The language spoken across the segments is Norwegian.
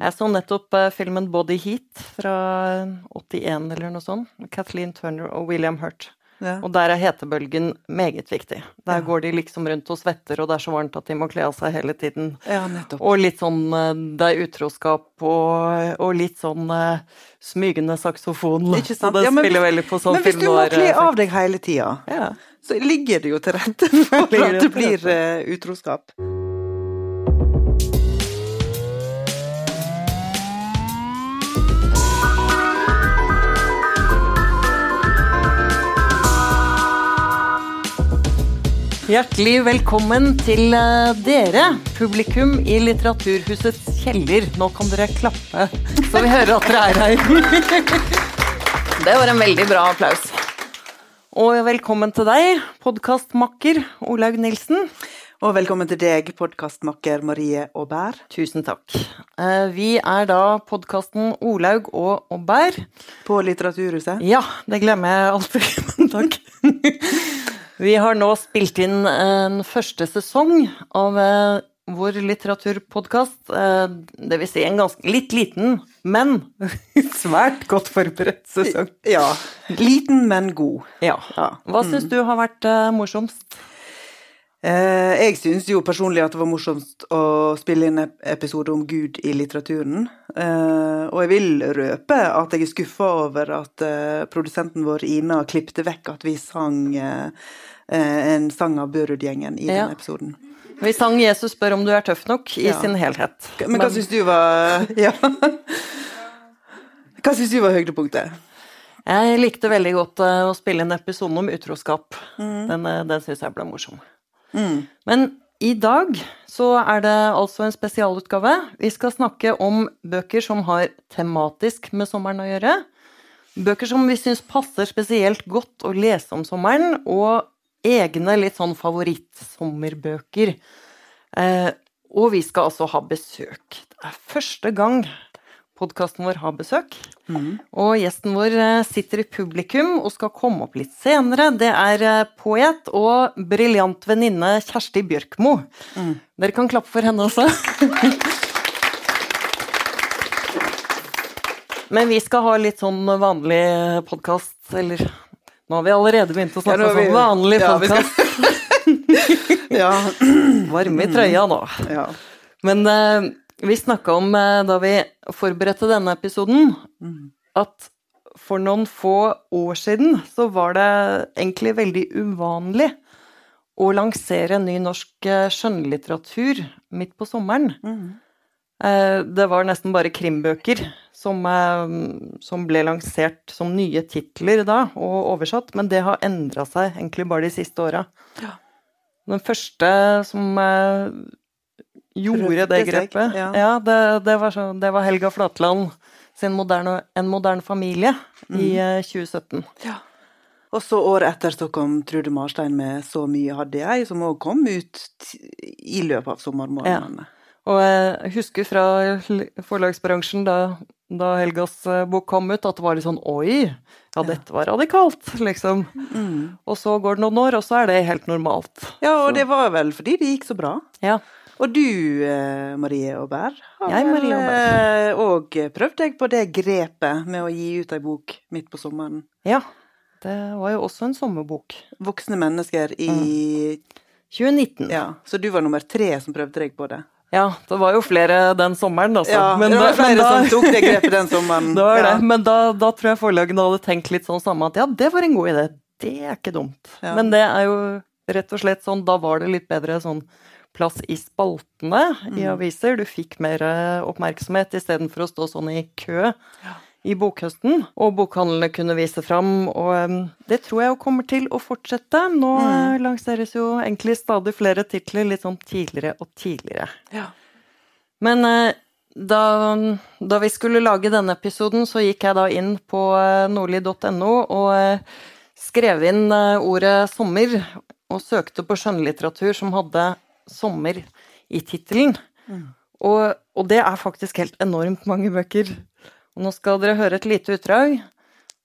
Jeg så nettopp eh, filmen Body Heat fra 81 eller noe sånt. Kathleen Turner og William Hurt. Ja. Og der er hetebølgen meget viktig. Der Ja. går de liksom rundt og svetter, og det er så varmt at de må kle av seg hele tiden. ja. Og litt sånn eh, Det er utroskap og, og litt sånn eh, smygende saksofon. Ikke sant? Det Ja, men- spiller veldig på sånn Men hvis du må kle av deg hele tida, Ja. så ligger det jo til rette for at det blir eh, utroskap. Hjertelig velkommen til eh, dere, publikum i Litteraturhusets kjeller. Nå kan dere klappe, så vi hører at dere er her. Det var en veldig bra applaus. Og velkommen til deg, podkastmakker Olaug Nilsen. Og velkommen til deg, podkastmakker Marie Aubert. Tusen takk. Eh, Vi er da podkasten Olaug og Aubert. På Litteraturhuset. Ja, det glemmer jeg alltid. Takk. Vi har nå spilt inn en første sesong av eh, vår litteraturpodkast. Eh, det vil si en ganske litt liten, men svært godt forberedt sesong. Ja. Liten, men god. Ja. Hva syns du har vært eh, morsomst? Eh, jeg syns jo personlig at det var morsomst å spille inn en episode om Gud i litteraturen. Eh, og jeg vil røpe at jeg er skuffa over at eh, produsenten vår Ina klippte vekk at vi sang en sang av Børud-gjengen i Ja. den episoden. Vi sang 'Jesus spør om du er tøff nok' i Ja. sin helhet. Men hva syns du var Ja. Hva syns du var høydepunktet? Jeg likte veldig godt å spille en episode om utroskap. Mm. Den, den syns jeg ble morsom. Men i dag så er det altså en spesialutgave. Vi skal snakke om bøker som har tematisk med sommeren å gjøre. Bøker som vi syns passer spesielt godt å lese om sommeren, og egne litt sånn favorittsommerbøker. Eh, og vi skal altså ha besøk. Det er første gang podkasten vår har besøk. Og gjesten vår eh, sitter i publikum og skal komme opp litt senere. Det er eh, poet og briljant venninne Kjersti Bjørkmo. Dere kan klappe for henne også. Men vi skal ha litt sånn vanlig podkast, eller Nå har vi allerede begynt å snakke vi- sånn vanlig ja, skal- podkast. Ja. Varme i trøya nå. ja. Men eh, vi snakka om, eh, da vi forberedte denne episoden, at for noen få år siden så var det egentlig veldig uvanlig å lansere ny norsk eh, skjønnlitteratur midt på sommeren. Mm. Det var nesten bare krimbøker som, som ble lansert som nye titler da, og oversatt, men det har endra seg egentlig bare de siste åra. Den første som gjorde det grepet, ja. ja, det, det, var så, det var Helga Flatland sin moderne, En moderne familie i Mm. i 2017. Og så året etter så kom Trude Marstein med 'Så mye hadde jeg', som òg kom ut i løpet av sommermånedene. Og jeg husker fra forlagsbransjen da, da Helgas eh, bok kom ut, at det var litt sånn Oi, ja, dette var radikalt, liksom. Mm. Og så går det noen år, og så er det helt normalt. Ja, og det var vel fordi det gikk så bra. Ja. Og du, eh, Marie Aubert, har Jeg, Marie vel òg prøvd deg på det grepet med å gi ut ei bok midt på sommeren. ja. Det var jo også en sommerbok. Voksne mennesker i 2019. Ja, så du var nummer tre som prøvde deg på det. Ja, det var jo flere den sommeren, altså. Ja, Men det var da- flere da- som tok det grepet den sommeren. Det var ja. det. Men da, da tror jeg forlagene hadde tenkt litt sånn samme at ja, det var en god idé. Det er ikke dumt. Ja. Men det er jo rett og slett sånn, da var det litt bedre sånn plass i spaltene i Mm. aviser. Du fikk mer eh, oppmerksomhet istedenfor å stå sånn i kø i bokhøsten. Og bokhandlene kunne vise fram, og em, det tror jeg kommer til å fortsette. Nå Mm. eh, lanseres jo egentlig stadig flere titler litt sånn tidligere og tidligere. Ja. Men eh, da, da vi skulle lage denne episoden, så gikk jeg da inn på eh, nordli.no og eh, skrev inn eh, ordet 'sommer', og søkte på skjønnlitteratur som hadde 'sommer' i tittelen. Og, og det er faktisk helt enormt mange bøker. Og nå skal dere høre et lite utdrag.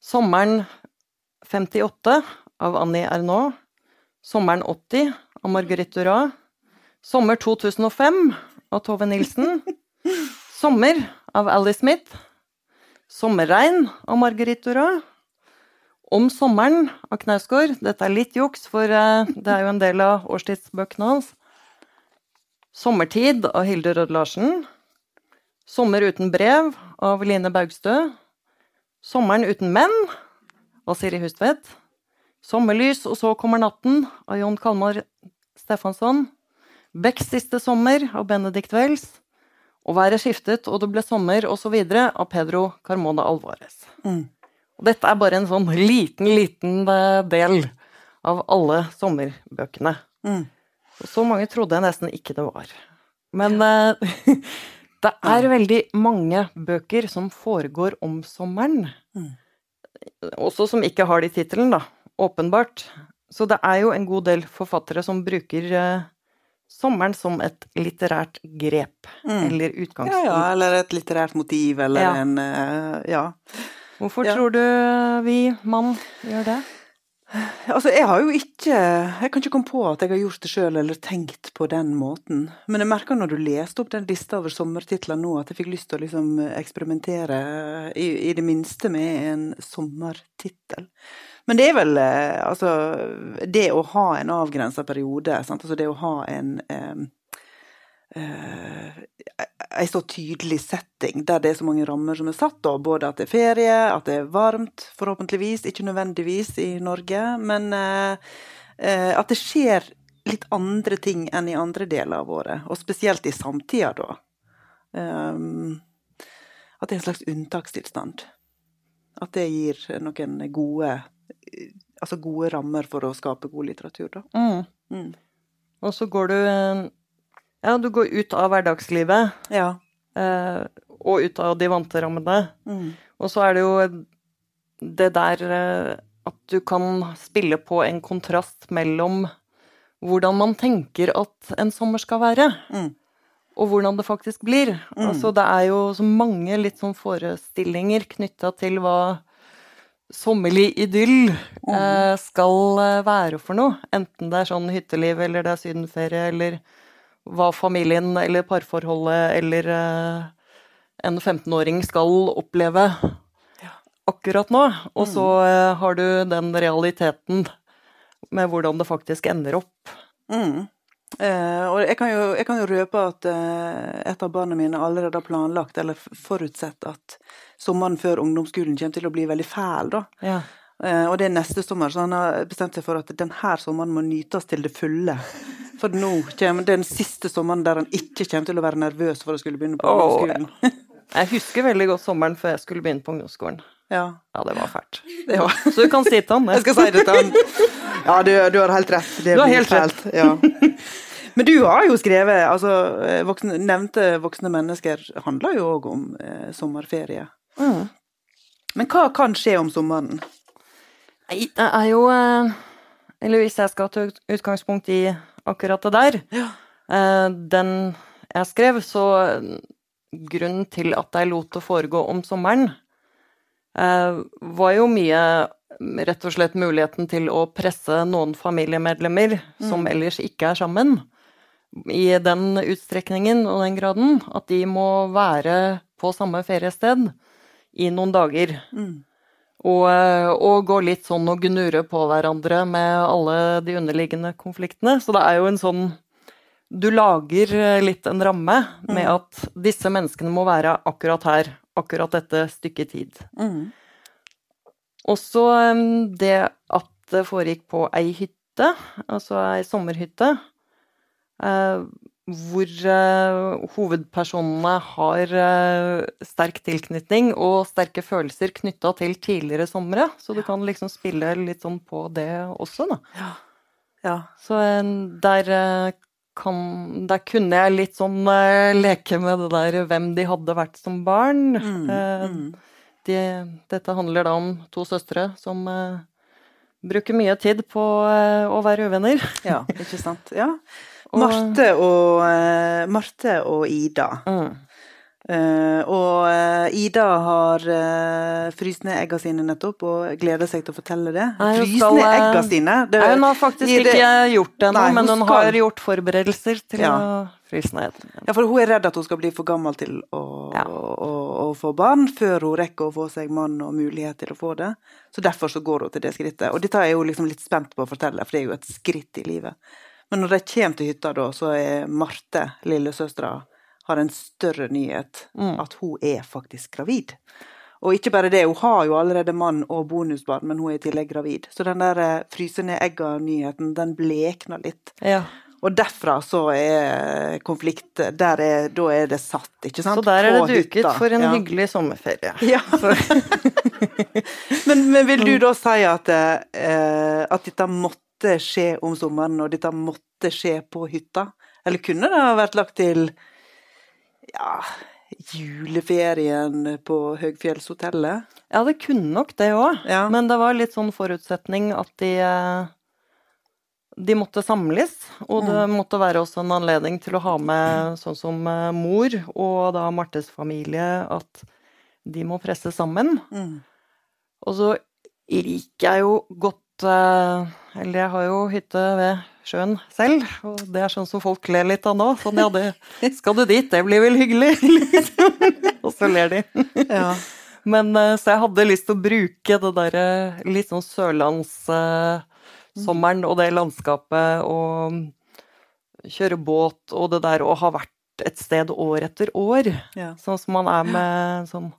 'Sommeren 58' av Annie Ernaux. 'Sommeren 80' av Marguerite Duras. 'Sommer 2005' av Tove Nilsen. 'Sommer' av Alice Smith. 'Sommerregn' av Marguerite Duras. 'Om sommeren' av Knausgård. Dette er litt juks, for eh, det er jo en del av årstidsbøkene hans. 'Sommertid' av Hilde Rød Larsen. 'Sommer uten brev' av Line Baugstø. 'Sommeren uten menn' av Siri Hustvedt. 'Sommerlys, og så kommer natten' av Jon Kalmar Stefansson. 'Becks siste sommer' av Benedict Wells. 'Og været skiftet, og det ble sommer', osv. av Pedro Carmona Alvarez. Mm. Og dette er bare en sånn liten, liten eh, del av alle sommerbøkene. Mm. Så mange trodde jeg nesten ikke det var. Men eh, det er veldig mange bøker som foregår om sommeren. Mm. Også som ikke har de tittelen, da. Åpenbart. Så det er jo en god del forfattere som bruker eh, sommeren som et litterært grep. Mm. Eller utgangspunkt. ja, eller et litterært motiv, eller Ja. en eh, Ja. Hvorfor Ja. tror du vi mann gjør det? Altså, jeg har jo ikke Jeg kan ikke komme på at jeg har gjort det sjøl eller tenkt på den måten. Men jeg merka når du leste opp den lista over sommertitler nå, at jeg fikk lyst til å liksom eksperimentere i, i det minste med en sommertittel. Men det er vel eh, altså Det å ha en avgrensa periode, sant? altså det å ha en eh, ei så tydelig setting, der det er så mange rammer som er satt, da. både at det er ferie, at det er varmt, forhåpentligvis, ikke nødvendigvis i Norge, men eh, eh, at det skjer litt andre ting enn i andre deler av året, og spesielt i samtida, da. At det er en slags unntakstilstand. At det gir noen gode Altså gode rammer for å skape god litteratur, da. Mm. Mm. Og så går du eh, Ja, du går ut av hverdagslivet. Ja. eh, og ut av de vante rammene. Mm. Og så er det jo det der eh, at du kan spille på en kontrast mellom hvordan man tenker at en sommer skal være, Mm. og hvordan det faktisk blir. Mm. Altså, det er jo så mange litt sånn forestillinger knytta til hva sommerlig idyll eh, skal eh, være for noe. Enten det er sånn hytteliv, eller det er sydenferie, eller hva familien eller parforholdet eller eh, en 15-åring skal oppleve akkurat nå. Og så eh, har du den realiteten med hvordan det faktisk ender opp. Mm. Eh, og jeg kan, jo, jeg kan jo røpe at eh, et av barna mine allerede har planlagt, eller forutsett, at sommeren før ungdomsskolen kommer til å bli veldig fæl, da. Ja. Eh, og det er neste sommer, så han har bestemt seg for at denne sommeren må nytes til det fulle. For nå kommer den siste sommeren der han ikke kommer til å være nervøs for å skulle begynne på ungdomsskolen. Jeg husker veldig godt sommeren før jeg skulle begynne på ungdomsskolen. Ja, Ja, det var fælt. det var Så du kan si til han Jeg skal si det til han. Ja, du, du har helt rett. Det Du har helt rett. Ja. Men du har jo skrevet altså, eh, voksne, Nevnte voksne mennesker handler jo òg om eh, sommerferie. Mm. Men hva kan skje om sommeren? Nei, det er jo eh, Eller hvis jeg skal ta utgangspunkt i akkurat det der Ja. eh, Den jeg skrev, så eh, grunnen til at jeg lot det foregå om sommeren, eh, var jo mye mm, rett og slett muligheten til å presse noen familiemedlemmer som ellers ikke er sammen, i den utstrekningen og den graden at de må være på samme feriested i noen dager. Mm. Og, eh, og gå litt sånn og gnure på hverandre med alle de underliggende konfliktene. Så det er jo en sånn Du lager eh, litt en ramme med at disse menneskene må være akkurat her, akkurat dette stykket tid. Mm. Også eh, det at det foregikk på ei hytte, altså ei sommerhytte, eh, hvor uh, hovedpersonene har uh, sterk tilknytning og sterke følelser knytta til tidligere somre. Så du kan liksom spille litt sånn på det også, da. Ja. Så eh, der uh, kan Der kunne jeg litt sånn leke med det der hvem de hadde vært som barn. Mm. Mm. de, dette handler da om to søstre som bruker mye tid på å være uvenner. ja, ikke sant. Ja. Og- Marte og, uh, Marte og Ida. Mm. Uh, og uh, Ida har uh, fryst ned egga sine nettopp, og gleder seg til å fortelle det. Nei, Fryst ned egga sine? Det, Nei, hun har faktisk det- ikke gjort det ennå, men hun skal. har gjort forberedelser til Ja. å fryse ned. Ja, for hun er redd at hun skal bli for gammel til å, Ja. å å få barn før hun rekker å få seg mann og mulighet til å få det. Så derfor så går hun til det skrittet. Og dette er hun liksom litt spent på å fortelle, for det er jo et skritt i livet. Men når de kommer til hytta da, så er Marte, lillesøstera, har en større nyhet. Mm. At hun er faktisk gravid. Og ikke bare det, hun har jo allerede mann og bonusbarn, men hun er i tillegg gravid. Så den der eh, fryse ned egga-nyheten, den blekner litt. Ja. Og derfra så er konflikt er, Da er det satt, ikke sant? Så der er På det duket hytta. for en ja. hyggelig sommerferie. Ja. men, men vil du da si at, eh, at dette måtte skje om sommeren, og dette måtte skje på hytta? Eller kunne det ha vært lagt til ja, juleferien på Høgfjellshotellet? Ja, det kunne nok det òg. Ja. Men det var litt sånn forutsetning at de eh, de måtte samles, og det måtte være også en anledning til å ha med sånn som eh, mor og da Martes familie, at de må presse sammen. Mm. Og så liker jeg jo godt eh, Eller jeg har jo hytte ved sjøen selv, og det er sånn som folk ler litt av nå. Sånn ja, det skal du dit, det blir vel hyggelig? Liksom. og så ler de. Ja. Men eh, så jeg hadde lyst til å bruke det derre litt sånn sørlandssommeren og det landskapet og kjøre båt og det der å ha vært et sted år etter år. Ja. Sånn som man er med sånn eh,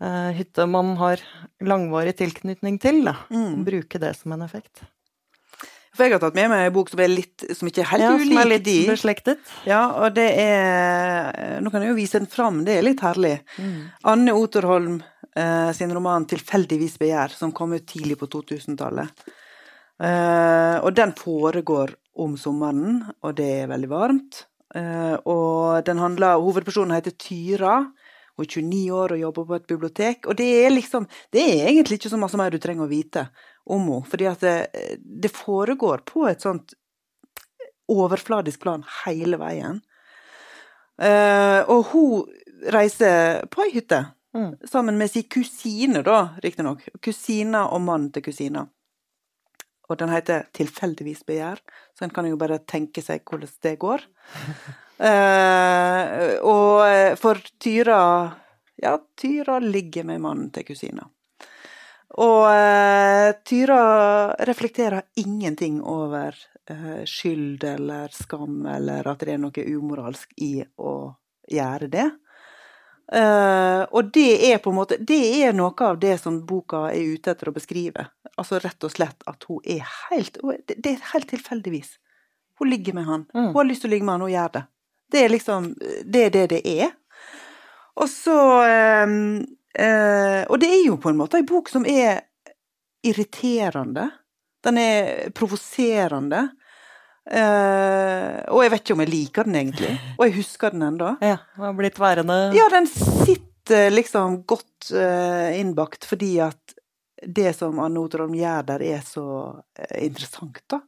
hytte man har langvarig tilknytning til. Da. Mm. Bruke det som en effekt. For jeg har tatt med meg en bok som er litt Som ikke er helt Ja, ulik som er litt de. beslektet. Ja, og det er Nå kan jeg jo vise den fram, det er litt herlig. Anne Oterholm eh, sin roman 'Tilfeldigvis begjær', som kom ut tidlig på 2000-tallet. Eh, og den foregår om sommeren, og det er veldig varmt. Eh, og den handler Hovedpersonen heter Tyra. Hun er 29 år og jobber på et bibliotek. Og det er liksom Det er egentlig ikke så masse mer du trenger å vite om henne, fordi at det, det foregår på et sånt overfladisk plan hele veien. Uh, og hun reiser på ei hytte Mm. sammen med sin kusine, da, riktignok. Kusina og mannen til kusina. Og den heter 'Tilfeldigvis begjær', så en kan jo bare tenke seg hvordan det går. Eh, og for Tyra Ja, Tyra ligger med mannen til kusina. Og eh, Tyra reflekterer ingenting over eh, skyld eller skam, eller at det er noe umoralsk i å gjøre det. Eh, og det er på en måte Det er noe av det som boka er ute etter å beskrive. Altså rett og slett at hun er helt Det det er helt tilfeldigvis. Hun ligger med han. Mm. Hun har lyst til å ligge med han, hun gjør det. Det er liksom Det er det det er. Og så eh, eh, Og det er jo på en måte ei bok som er irriterende. Den er provoserende. Eh, og jeg vet ikke om jeg liker den egentlig. Og jeg husker den ennå. Ja, den har blitt værende Ja, den sitter liksom godt eh, innbakt fordi at det som Anne Oterholm gjør der, er så eh, interessant, da.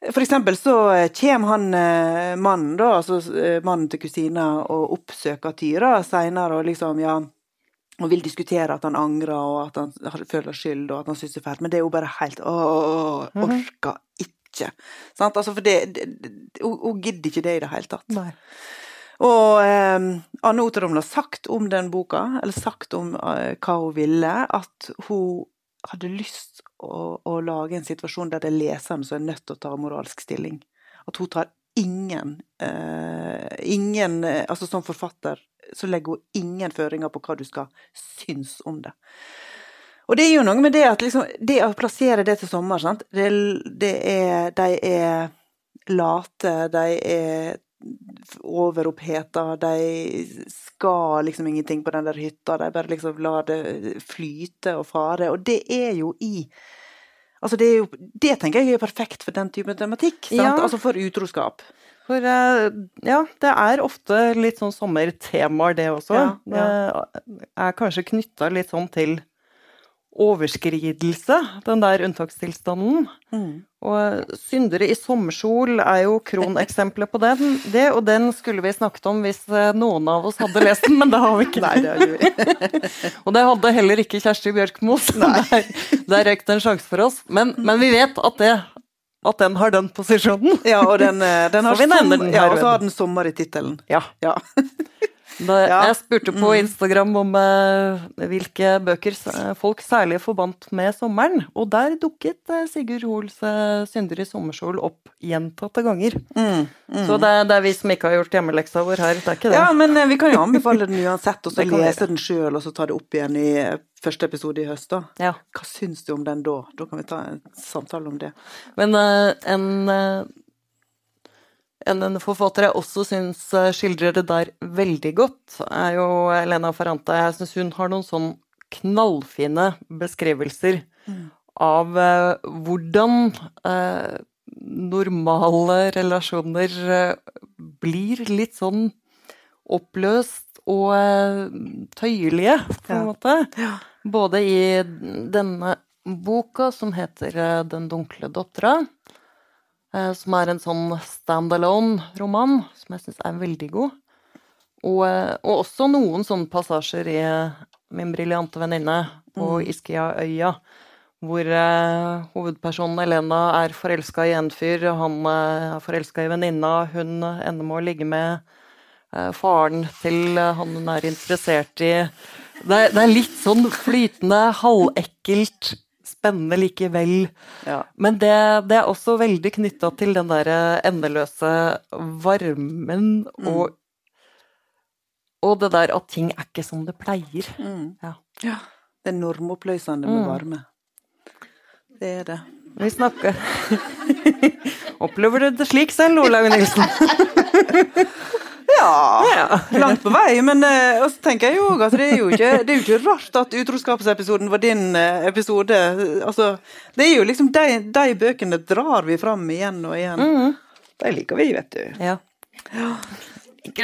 For eksempel så eh, kommer han eh, mannen, da, altså eh, mannen til kusina, og oppsøker Tyra seinere og liksom, ja og vil diskutere at han angrer, og at han føler skyld, og at han syns det er fælt. Men det er jo bare helt Å, orker ikke. Sant? Altså, for det, det, det hun gidder ikke det i det hele tatt. Nei. Og eh, Anne Oterholm har sagt om den boka, eller sagt om eh, hva hun ville, at hun hadde lyst å, å lage en situasjon der det er leseren som er nødt til å ta moralsk stilling. At hun tar ingen uh, Ingen eh, Altså som forfatter så legger hun ingen føringer på hva du skal synes om det. Og det er jo noe med det at liksom Det å plassere det til sommer, sant det, det er De er late, de er overoppheta, de skal liksom ingenting på den der hytta, de bare liksom lar det flyte og fare. Og det er jo i Altså det er jo Det tenker jeg er perfekt for den typen tematikk. Ja. Altså for utroskap. For eh, ja, det er ofte litt sånn sommertemaer, det også. Ja, Det er kanskje knytta litt sånn til overskridelse, den der unntakstilstanden. Mm. Og 'Syndere i sommersol' er jo kroneksempelet på den, det, og den skulle vi snakket om hvis eh, noen av oss hadde lest den, men det har vi ikke. Nei, det har vi. Og det hadde heller ikke Kjersti Bjørkmo, så der, der røk det en sjanse for oss. Men, men vi vet at, det, at den har den posisjonen. Ja, og den, eh, den har, Så vi nevner som, den ja, og så har den sommer i tittelen. Ja. Ja. Da. Jeg spurte på mm. Instagram om uh, hvilke bøker folk særlig forbandt med sommeren, og der dukket uh, Sigurd Hoels uh, 'Synder i sommerskjol' opp gjentatte ganger. Mm, mm. Så det, det, er vi som ikke har gjort hjemmeleksa vår her, det er ikke det. Ja, men vi kan jo anbefale den uansett, og så lese den sjøl, og så ta det opp igjen i første episode i høst, da. Ja. Hva syns du om den da? Da kan vi ta en samtale om det. Men en en forfatter jeg også syns eh, skildrer det der veldig godt, er jo Elena Ferrante. Jeg syns hun har noen sånn knallfine beskrivelser mm. av uh, hvordan eh, normale relasjoner uh, blir litt sånn oppløst og tøyelige, på en ja. måte. Ja. Både i denne boka som heter Den dunkle dattera, Eh, som er en sånn standalone-roman, som jeg syns er veldig god. Og, eh, og, også noen sånne passasjer i Min briljante venninne og mm. Iskia-øya, hvor uh, hovedpersonen Elena er forelska i en fyr, han uh, er forelska i venninna, hun ender med å ligge med uh, faren til han hun er interessert i. Det er, det er litt sånn flytende, halvekkelt spennende likevel. Ja. Men det, det, er også veldig knytta til den derre endeløse varmen mm. og Og det der at ting er ikke som det pleier. Mm. Ja. ja. Det er normoppløsende med mm. varme. Det er det. Vi snakker Opplever du det slik selv, Olaug Nilsen? Ja, langt på vei. Men uh, også tenker jeg jo at det er jo ikke, det er jo ikke rart at utroskapsepisoden var din uh, episode. Altså, det er jo liksom de, de, bøkene drar vi fram igjen og igjen. Mm. De liker vi, vet du. Ja. ja.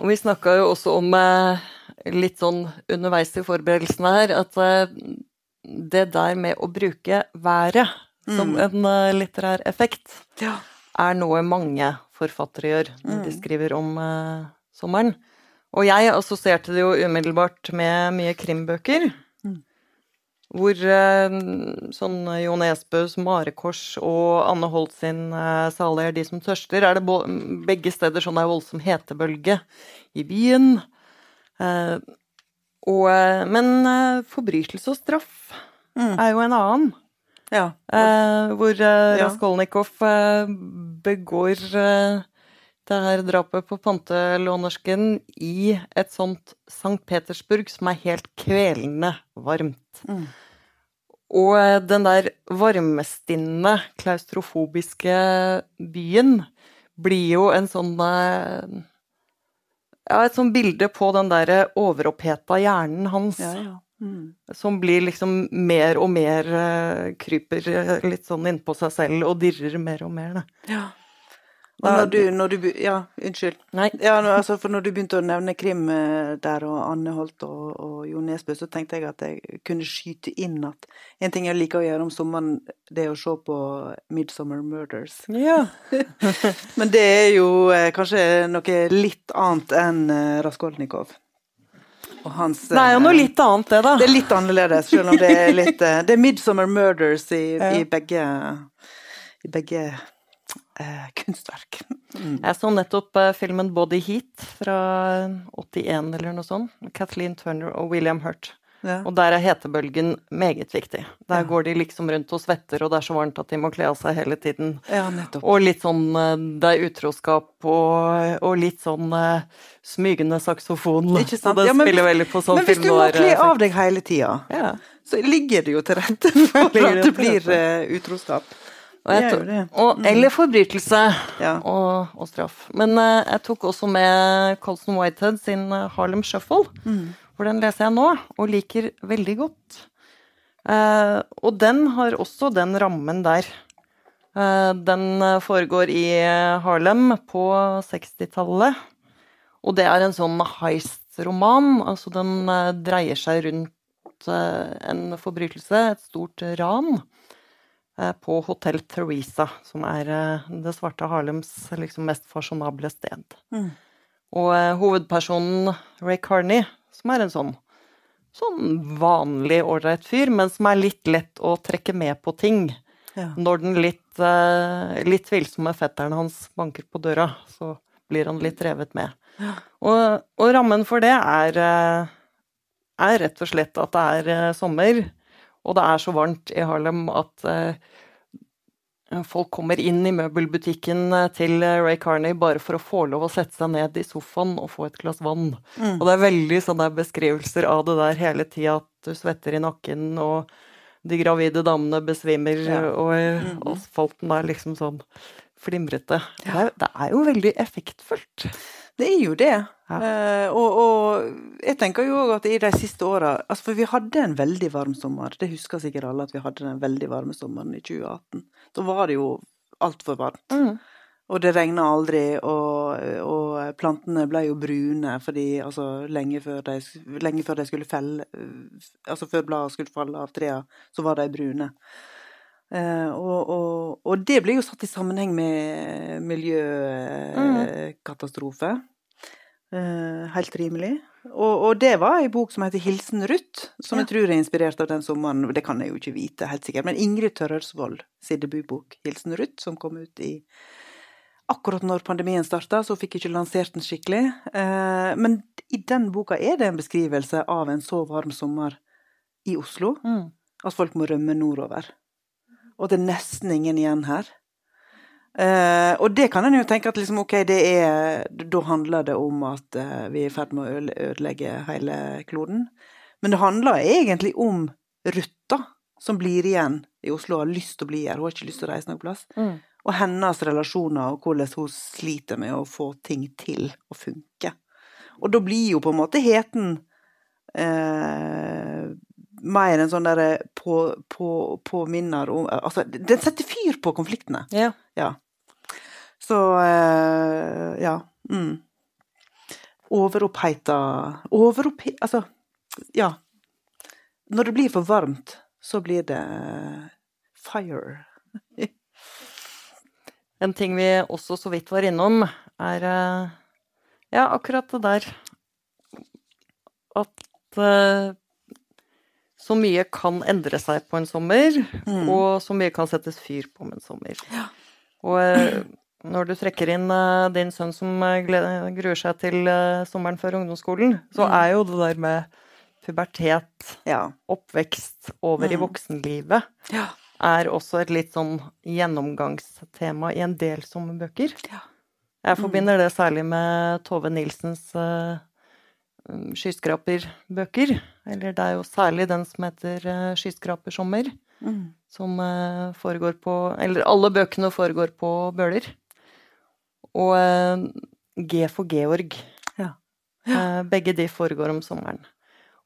og vi snakka jo også om uh, litt sånn underveis i forberedelsene her, at det der med å bruke været mm. som en litterær effekt, ja. er noe mange forfattere gjør når de mm. skriver om uh, sommeren. Og jeg assosierte det jo umiddelbart med mye krimbøker. Mm. Hvor uh, sånn Jo Nesbøs 'Marekors' og Anne Holt sin uh, 'Salig er de som tørster' er det begge steder sånn ei voldsom hetebølge i byen. Uh, og, men forbrytelse og straff mm. er jo en annen. Ja. Eh, hvor eh, Raskolnikov eh, begår eh, det her drapet på pantelånersken i et sånt St. Petersburg som er helt kvelende varmt. Mm. Og eh, den der varmestinnende, klaustrofobiske byen blir jo en sånn eh, Ja, et sånt bilde på den derre overoppheta hjernen hans. Ja, ja. Mm. Som blir liksom mer og mer uh, kryper uh, litt sånn innpå seg selv og dirrer mer og mer, da. Ja. Og når du, når du Ja, unnskyld. Ja, altså, for når du begynte å nevne krim eh, der, og Anne Holt og, og Jo Nesbø, så tenkte jeg at jeg kunne skyte inn at en ting jeg liker å gjøre om sommeren, det er å se på 'Midsummer Murders'. Ja. Men det er jo eh, kanskje noe litt annet enn eh, Raskolnikov. Og hans, det er jo noe litt annet, det, da. Det er litt annerledes, selv om det er litt eh, Det er 'Midsummer Murders' i, ja. i begge, i begge eh, kunstverk. Mm. Jeg så nettopp eh, filmen 'Body Heat' fra 81 eller noe sånt. Kathleen Turner og William Hurt. Ja. Og der er hetebølgen meget viktig. Der ja. går de liksom rundt og svetter, og det er så varmt at de må kle av seg hele tiden. Ja. Og litt sånn eh, Det er utroskap og, og litt sånn uh, smygende saksofon. Ikke sant? Og det men, spiller veldig på sånn film. Men hvis du må kle av deg hele tida, så ligger det jo til rette for at det blir uh, utroskap. Og jeg, og, mm. eller forbrytelse og, og, straff. Men uh, jeg tok også med Colson Whitehead sin Harlem Shuffle. Mm. For den leser jeg nå, og liker veldig godt. Uh, og den har også den rammen der. Uh, den foregår i Harlem på 60-tallet. Og det er en sånn heist-roman. Altså den uh, dreier seg rundt en forbrytelse, et stort ran, på Hotell Theresa, som er det svarte Harlems liksom, mest fasjonable sted. Mm. Og hovedpersonen Ray Carney som er en sånn, sånn vanlig ålreit fyr, men som er litt lett å trekke med på ting. Ja. Når den litt, uh, litt tvilsomme fetteren hans banker på døra, så blir han litt revet med. Og, og rammen for det er, eh, er rett og slett at det er eh, sommer, og det er så varmt i Harlem at eh, folk kommer inn i møbelbutikken eh, til eh, Ray Carney bare for å få lov å sette seg ned i sofaen og få et glass vann. Mm. Og det er veldig sånne beskrivelser av det der hele tida, at du svetter i nakken, og de gravide damene besvimer, Ja. og mm. asfalten er liksom sånn flimrete. Det, er, det er jo veldig effektfullt. Det er jo det. Ja. Eh, og, og jeg tenker jo òg at i de siste åra altså For vi hadde en veldig varm sommer. Det husker sikkert alle at vi hadde den veldig varme sommeren i 2018. Da var det jo altfor varmt. Mm. Og det regna aldri, og, og plantene ble jo brune fordi altså lenge før de, lenge før de skulle felle Altså før bladene skulle falle av trærne, så var de brune. Uh, og, og, og det blir jo satt i sammenheng med miljøkatastrofe. Eh, helt rimelig. Og, og det var ei bok som heter 'Hilsen Ruth', som Ja. jeg tror er inspirert av den sommeren. Det kan jeg jo ikke vite helt sikkert, men Ingrid Tørrelsvold sin debutbok 'Hilsen Ruth', som kom ut i akkurat når pandemien starta, så fikk jeg ikke lansert den skikkelig. Eh, men i den boka er det en beskrivelse av en så varm sommer i Oslo Mm. at folk må rømme nordover. Og det er nesten ingen igjen her. Eh, og det kan en jo tenke at liksom, ok, det er Da handler det om at uh, vi er i ferd med å ødelegge hele kloden. Men det handler egentlig om Rutta, som blir igjen i Oslo og har lyst til å bli her. Hun har ikke lyst til å reise noen plass. Mm. Og hennes relasjoner, og hvordan hun sliter med å få ting til å funke. Og da blir jo på en måte heten eh, mer en sånn derre på, på, påminner om Altså, den setter fyr på konfliktene. Ja. Ja. Så uh, ja. Mm. Overoppheita Overopp... Altså, ja. Når det blir for varmt, så blir det fire. En ting vi også så vidt var innom, er uh, ja, akkurat det der at eh, så mye kan endre seg på en sommer, Mm. og så mye kan settes fyr på med en sommer. Og eh, når du trekker inn eh, din sønn som eh, gruer seg til sommeren før ungdomsskolen, så Mm. er jo det der med pubertet, Ja. oppvekst over i Mm. voksenlivet, Ja. er også et litt sånn gjennomgangstema i en del sommerbøker. Ja. Jeg Mm. forbinder det særlig med Tove Nilsens skyskraperbøker. Eller det er jo særlig den som heter uh, 'Skyskrapersommer', Mm. som eh, foregår på Eller alle bøkene foregår på Bøler. Og eh, G for Georg. Ja. Ja. begge de foregår om sommeren.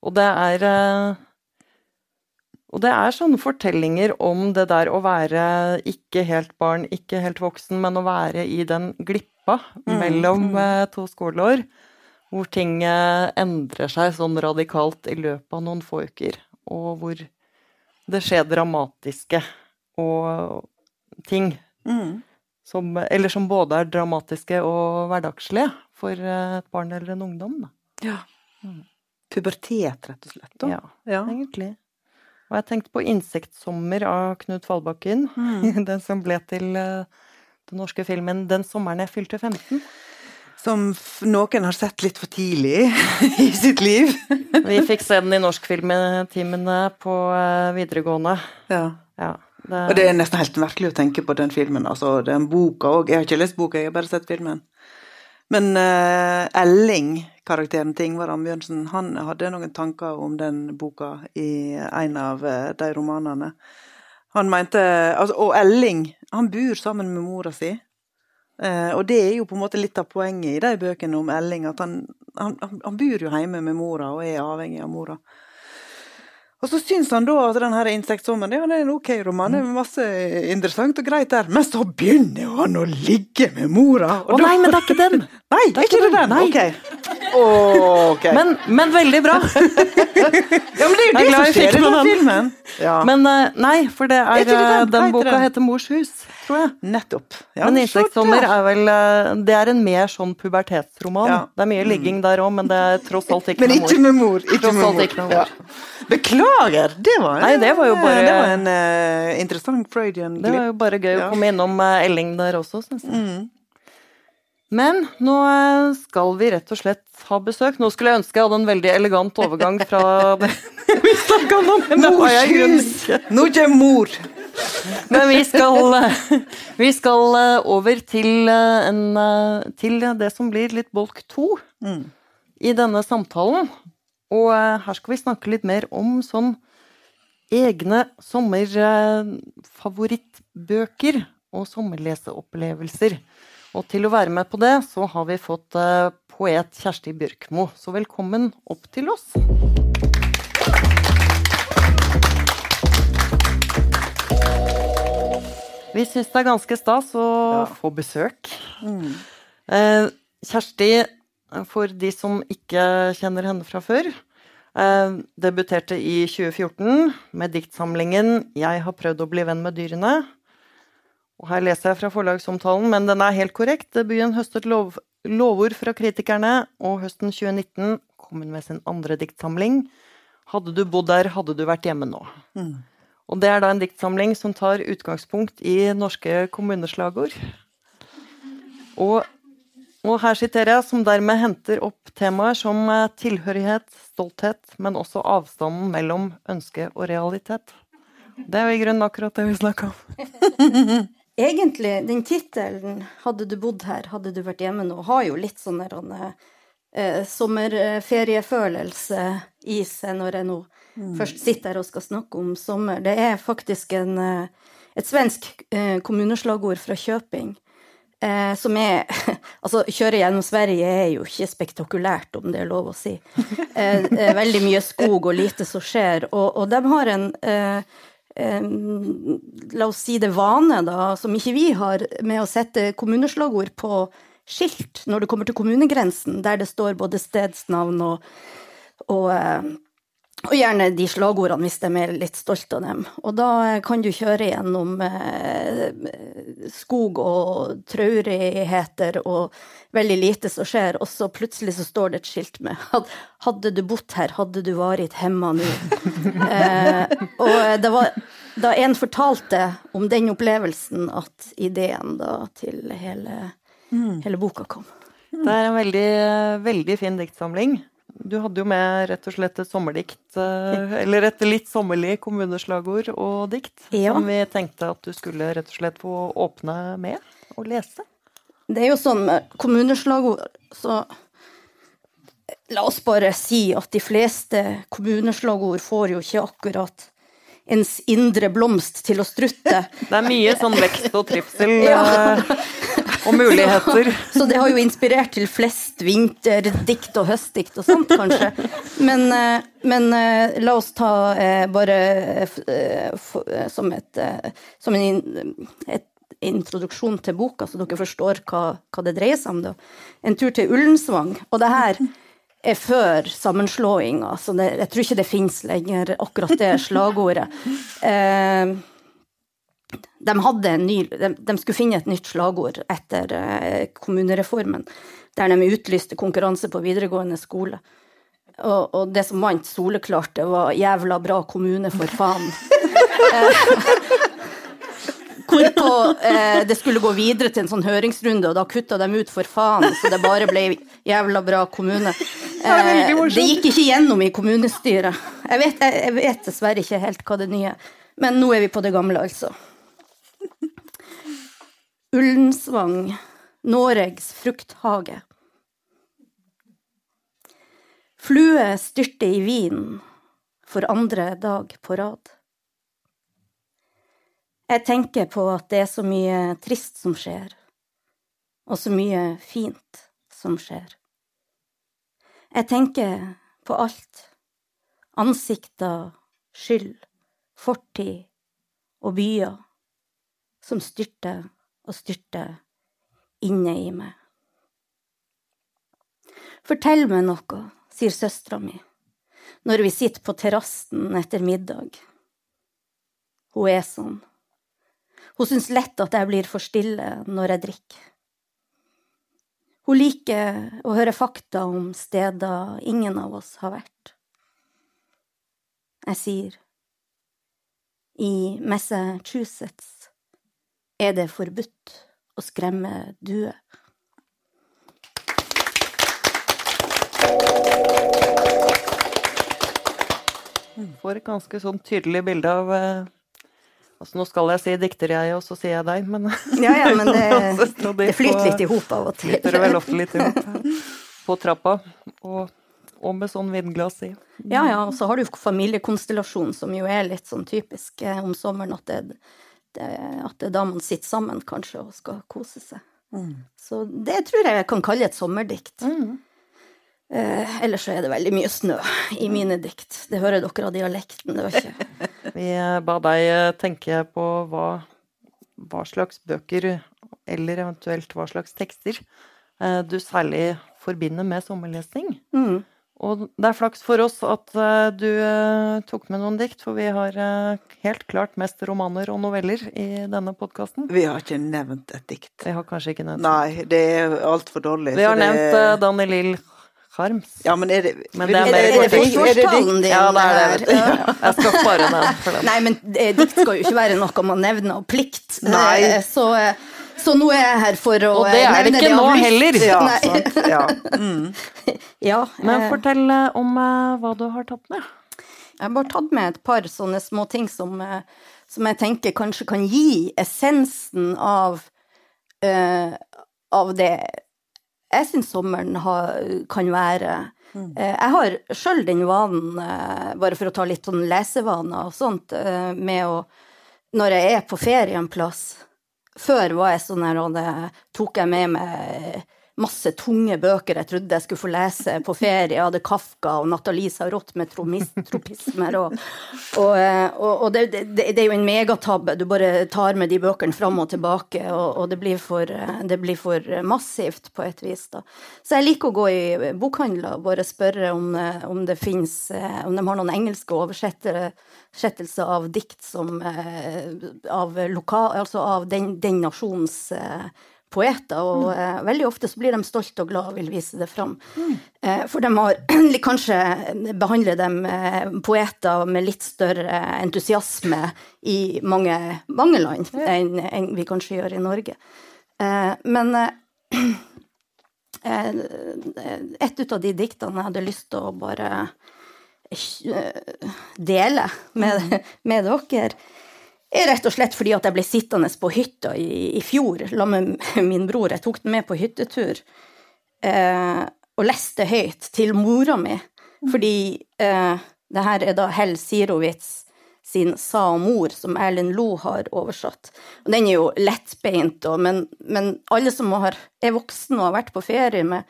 Og det er eh, Og det er sånne fortellinger om det der å være ikke helt barn, ikke helt voksen, men å være i den glippa Mm, mellom mm. eh, to skoleår. Hvor ting endrer seg sånn radikalt i løpet av noen få uker. Og hvor det skjer dramatiske og ting Mm. som Eller som både er dramatiske og hverdagslige for eh, et barn eller en ungdom. Da. Ja. Mm. Pubertet, rett og slett. Da. Ja, Ja. egentlig. Og jeg tenkte på 'Insektsommer' av Knut Fallbakken. Mm. Den som ble til eh, den norske filmen 'Den sommeren jeg fylte 15'. Som noen har sett litt for tidlig i sitt liv. Vi fikk se den i norskfilmtimene på eh, videregående. Ja. Ja, det, Og det er nesten helt merkelig å tenke på den filmen. Altså, den boka òg. Jeg har ikke lest boka, jeg har bare sett filmen. Men uh, Elling, karakteren til Ingvar Ambjørnsen, han hadde noen tanker om den boka i en av eh, de romanene. Han mente altså, Og Elling, han bor sammen med mora si. Eh, og det er jo på en måte litt av poenget i de bøkene om Elling, at han, han, han bor jo hjemme med mora og er avhengig av mora. Og så syns han da at den her insektsommeren ja, det er en ok roman, det er masse interessant og greit der, men så begynner han å ligge med mora! Å nei, men det er ikke den! Nei, det er ikke den! Nei. Ok. okay. Men, men veldig bra! ja, men det er jo det som skjer i den filmen! Ja, Men eh, nei, for det er, det den? eh, Den boka heter Mors hus, tror jeg. nettopp. Ja, men se 'Insektsommer' er vel eh, Det er en mer sånn pubertetsroman. Ja. Det er mye ligging der òg, men det er tross alt ikke Men ikke med mor. Ikke Tross alt mor. ikke med Ja. Beklager! Det var, Nei, det var jo bare- det var en uh, interessant Freudian Det var jo bare gøy å komme innom uh, Elling der også, syns jeg. Mm. Men nå eh, skal vi rett og slett ha besøk. Nå skulle jeg ønske jeg hadde en veldig elegant overgang fra vi snakka om, ikke. Nå kommer mor! Men vi skal, eh, vi skal eh, over til, en, til det som blir litt bolk to mm. i denne samtalen. Og her skal vi snakke litt mer om sånn egne sommerfavorittbøker og sommerleseopplevelser. Og til å være med på det, så har vi fått eh, poet Kjersti Bjørkmo. Så velkommen opp til oss. Vi syns det er ganske stas å ja. få besøk. Mm. Eh, Kjersti, for de som ikke kjenner henne fra før, eh, debuterte i 2014 med diktsamlingen 'Jeg har prøvd å bli venn med dyrene', og her leser jeg fra forlagsomtalen, men den er helt korrekt. Debuten høstet lov, lovord fra kritikerne, og høsten 2019 kom hun med sin andre diktsamling. Hadde du bodd der, hadde du vært hjemme nå. Mm. Og det er da en diktsamling som tar utgangspunkt i norske kommuneslagord. Og, og her siterer jeg, som dermed henter opp temaer som eh, tilhørighet, stolthet, men også avstanden mellom ønske og realitet. Det er jo i grunnen akkurat det vi snakka om. egentlig, den tittelen 'Hadde du bodd her, hadde du vært hjemme nå', har jo litt sånn der eh, sommerferiefølelse i seg når jeg nå mm. først sitter her og skal snakke om sommer. Det er faktisk en, eh, et svensk eh, kommuneslagord fra Kjøping. Eh, som er Altså, kjøre gjennom Sverige er jo ikke spektakulært, om det er lov å si. Eh, veldig mye skog og lite som skjer. Og, og de har en eh, la oss si det vane, da, som ikke vi har, med å sette kommuneslagord på skilt når det kommer til kommunegrensen, der det står både stedsnavn og, og, eh, og gjerne de slagordene hvis de er litt stolte av dem. Og da kan du kjøre gjennom eh, skog og traurigheter og veldig lite som skjer, og så plutselig så står det et skilt med 'Hadde du bodd her, hadde du vært hemma nå'. eh, og det var da en fortalte om den opplevelsen at ideen da til hele, mm. hele boka kom. Det er en veldig, veldig fin diktsamling. Du hadde jo med rett og slett et sommerdikt, eh, eller et litt sommerlig kommuneslagord og dikt, ja. som vi tenkte at du skulle rett og slett få åpne med og lese. Det er jo sånn med kommuneslagord, så la oss bare si at de fleste kommuneslagord får jo ikke akkurat ens indre blomst til å strutte. Det er mye sånn vekst og trivsel ja. Eh, og muligheter. Så, så det har jo inspirert til flest vinterdikt og høstdikt og sånt, kanskje. Men, eh, men eh, la oss ta bare som, et, som en et introduksjon til boka, så dere forstår hva, hva det dreier seg om. Da. En tur til Ullensvang. Og det her er før sammenslåinga, så det, jeg tror ikke det fins lenger, akkurat det slagordet. Eh, de, ny, de, de, skulle finne et nytt slagord etter eh, kommunereformen, der de utlyste konkurranse på videregående skole. Og, og det som vant soleklart, det var 'jævla bra kommune, for faen'. Eh, Hvorpå eh, det skulle gå videre til en sånn høringsrunde, og da kutta de ut for faen, så det bare ble jævla bra kommune. Eh, det gikk ikke gjennom i kommunestyret. Jeg vet, jeg, jeg vet, dessverre ikke helt hva det nye men nå er vi på det gamle, altså. Ullensvang, Noregs frukthage. Flue styrter i vinen for andre dag på rad. Jeg tenker på at det er så mye trist som skjer, og så mye fint som skjer. Jeg tenker på alt. Ansikter, skyld, fortid og byer som styrter og styrter inne i meg. Fortell meg noe, sier søstera mi når vi sitter på terrassen etter middag. Hun er sånn. Hun syns lett at jeg blir for stille når jeg drikker. Hun liker å høre fakta om steder ingen av oss har vært. Jeg sier, i Massachusetts er det forbudt å skremme duer. Får et ganske sånn tydelig bilde av eh, Altså, nå skal jeg si dikter, jeg, og så sier jeg deg, men Ja, ja, men det, det flyter litt i hop av og til. flyter det vel ofte litt i hop på trappa. Og, og med sånn vindglass i. Ja, ja, og så har du jo familiekonstellasjon, som jo er litt sånn typisk eh, om sommeren, at det, det, at det er da man sitter sammen, kanskje, og skal kose seg. Så det tror jeg jeg kan kalle et sommerdikt. Eh, ellers så er det veldig mye snø i mine dikt. Det hører dere av dialekten, det var ikke Vi eh, ba deg eh, tenke på hva, hva slags bøker, eller eventuelt hva slags tekster, eh, du særlig forbinder med sommerlesning. mm. Og det er flaks for oss at du tok med noen dikt, for vi har helt klart mest romaner og noveller i denne podkasten. Vi har ikke nevnt et dikt. Vi har kanskje ikke nevnt Nei, det er altfor dårlig. Vi har det- nevnt Danny Lill Harms. Ja, men er det Men det er er, Er det dikt. forsvarstalen din? Ja, det er det. Ja, Jeg skal spare den for den. Nei, men eh, dikt skal jo ikke være noe man nevner av plikt. Nei. Eh, Så, eh, så nå er jeg her for å Og det eh, er det ikke det nå heller. Ja, sant. Ja. Mm. Ja, Men fortell om hva du har tatt med. Jeg har bare tatt med et par sånne små ting som, som jeg tenker kanskje kan gi essensen av, uh, av det jeg syns sommeren har, kan være. mm. jeg har sjøl den vanen, eh, bare for å ta litt sånn lesevaner og sånt, eh, med å Når jeg er på ferie en plass Før var jeg sånn her, og det tok jeg med meg masse tunge bøker jeg trodde jeg skulle få lese på ferie. Jeg hadde Kafka og Nathalie Sarot med tropismer. Og, og, eh, og, det, det, det er jo en megatabbe. Du bare tar med de bøkene fram og tilbake, og, det, blir for, eh, det blir for massivt på et vis. da. Så jeg liker å gå i bokhandler og bare spørre om, eh, om det finnes, Om de har noen engelske oversettere oversettelse av dikt som av, lokal, altså av den, den nasjonens poeter, og eh, veldig ofte så blir de stolte og glade og vil vise det fram. Eh, for de har kanskje behandler dem eh, poeter med litt større entusiasme i mange, mange land enn en vi kanskje gjør i Norge. Eh, men eh, eh, et ut av de diktene jeg hadde lyst til å bare eh, dele med, med dere, er rett og slett fordi at jeg ble sittende på hytta i, i fjor sammen med min bror. Jeg tok den med på hyttetur eh, og leste høyt til mora mi. Fordi eh, det her er da Hell Sirovitz sin Sa og mor, som Erlend Lo har oversatt. Og den er jo lettbeint, men, men alle som har, er voksne og har vært på ferie med,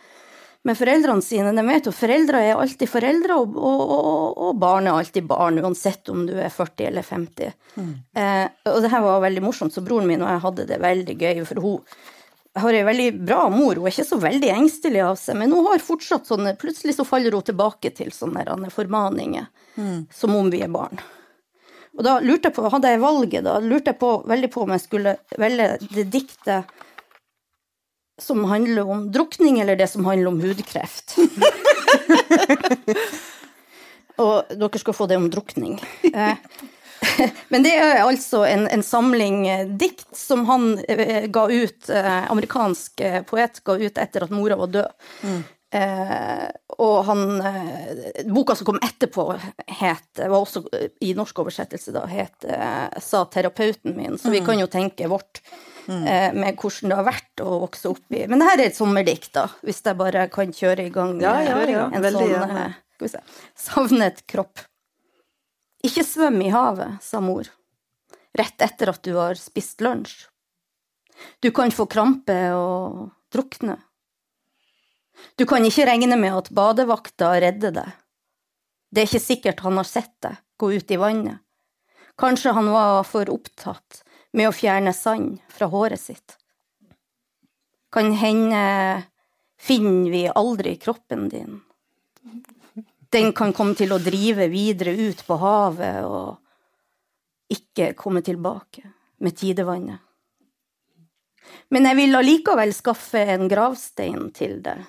med foreldrene sine, de vet jo foreldre er alltid foreldre, og, og, og, og barn er alltid barn, uansett om du er 40 eller 50. Eh, og det her var veldig morsomt, så broren min og jeg hadde det veldig gøy, for hun har ei veldig bra mor, hun er ikke så veldig engstelig av seg, men hun har fortsatt sånne Plutselig så faller hun tilbake til sånne formaninger, formaninger, som om vi er barn. Og da lurte jeg på, hadde jeg valget, da lurte jeg på, veldig på om jeg skulle velge det diktet som handler om drukning, eller det som handler om hudkreft. Og dere skal få det om drukning. Eh, Men det er altså en, en samling eh, dikt som han eh, ga ut, amerikansk poet ga ut etter at mora var død. Eh, og han Boka som kom etterpå, het var også i norsk oversettelse, da, het 'Sa terapeuten min', så vi kan jo tenke vårt. Eh, Med hvordan det har vært å vokse opp i Men det her er et sommerdikt, da, hvis jeg bare kan kjøre i gang Ja, ja, ja, en veldig sånn eh, Skal vi se. Savnet kropp. Ikke svøm i havet, sa mor, rett etter at du har spist lunsj. Du kan få krampe og drukne. Du kan ikke regne med at badevakta redder deg. Det er ikke sikkert han har sett deg gå ut i vannet. Kanskje han var for opptatt med å fjerne sand fra håret sitt. Kan hende finner vi aldri kroppen din. Den kan komme til å drive videre ut på havet og ikke komme tilbake med tidevannet. Men jeg vil allikevel skaffe en gravstein til deg.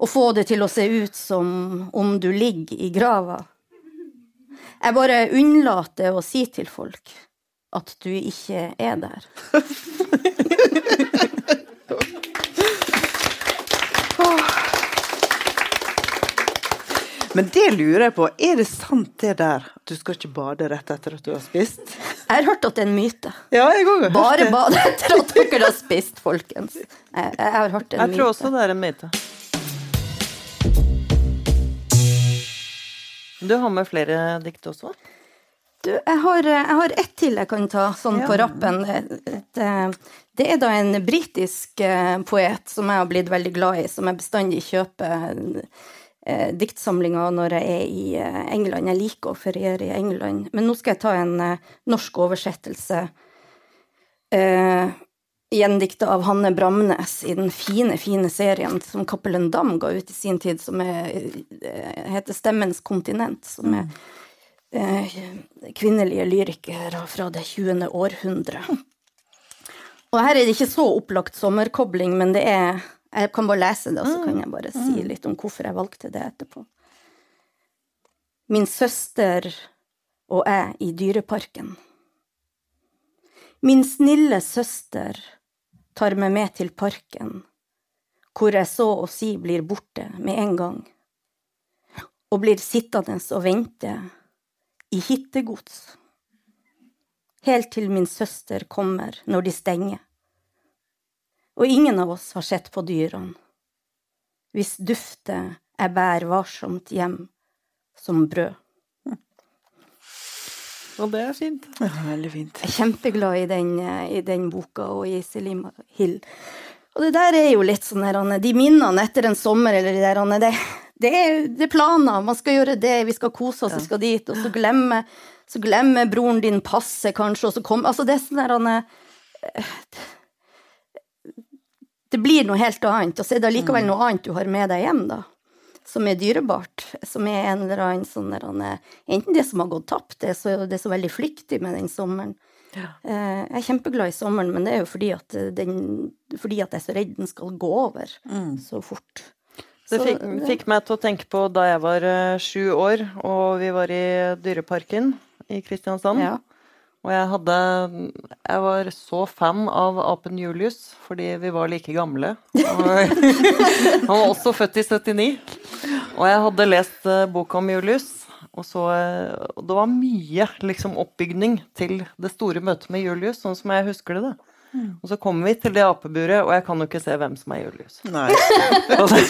Og få det til å se ut som om du ligger i grava. Jeg bare unnlater å si til folk at du ikke er der. Men det lurer jeg på, er det sant det der at du skal ikke bade rett etter at du har spist? Jeg har hørt at det er en myte. Ja, jeg har har Bare hørt det. bade etter at dere har spist, folkens. Jeg, jeg har hørt en Jeg tror også det er en myte. Du har med flere dikt også? Du, jeg har, jeg har ett til jeg kan ta, sånn på rappen. Det, det er da en britisk eh, poet som jeg har blitt veldig glad i, som jeg bestandig kjøper eh, diktsamlinger når jeg er i eh, England. Jeg liker å feriere i England. Men nå skal jeg ta en eh, norsk oversettelse. Eh, gjendikta av Hanne Bramnes i den fine, fine serien som Cappelen Dam ga ut i sin tid, som er, eh, heter Stemmens kontinent. Som er eh, kvinnelige lyrikere fra det 20. århundre. Og her er det ikke så opplagt sommerkobling, men det er Jeg kan bare lese det, og så kan jeg bare si litt om hvorfor jeg valgte det etterpå. Min søster og jeg i dyreparken. Min snille søster tar meg med til parken, hvor jeg så å si blir borte med en gang, og blir sittende og vente i hittegods, helt til min søster kommer når de stenger. Og ingen av oss har sett på dyrene, hvis duftet jeg bær varsomt hjem som brød. Og det er fint. Det er veldig fint. Jeg er kjempeglad i den, eh, i den boka og i Selima Hill. Og det der er jo litt sånn her, Anne, de minnene etter en sommer eller de der, Anne, det, det, er, det er planer, man skal gjøre det, vi skal kose oss, vi skal dit, og så glemmer, så glemmer broren din passet kanskje, og så kommer, altså det er sånn der Anne, eh, det blir noe helt annet, og så er det allikevel noe annet du har med deg hjem da, som er dyrebart, som er en eller annen sånn der, Anne, enten det som har gått tapt, det er så, det er så veldig flyktig med den sommeren, Ja. Jeg er kjempeglad i sommeren, men det er jo fordi at, eh, den, fordi at jeg er så redd den skal gå over så fort. Det fikk, fikk meg til å tenke på da jeg var eh, sju år, og vi var i Dyreparken i Kristiansand. Ja. Og jeg hadde Jeg var så fan av apen Julius, fordi vi var like gamle. Han var også født i 79. Og jeg hadde lest eh, boka om Julius, og så eh, og Det var mye liksom oppbygning til det store møtet med Julius, sånn som jeg husker det. da. Og så kommer vi til det apeburet, og jeg kan jo ikke se hvem som er Julius. Og det,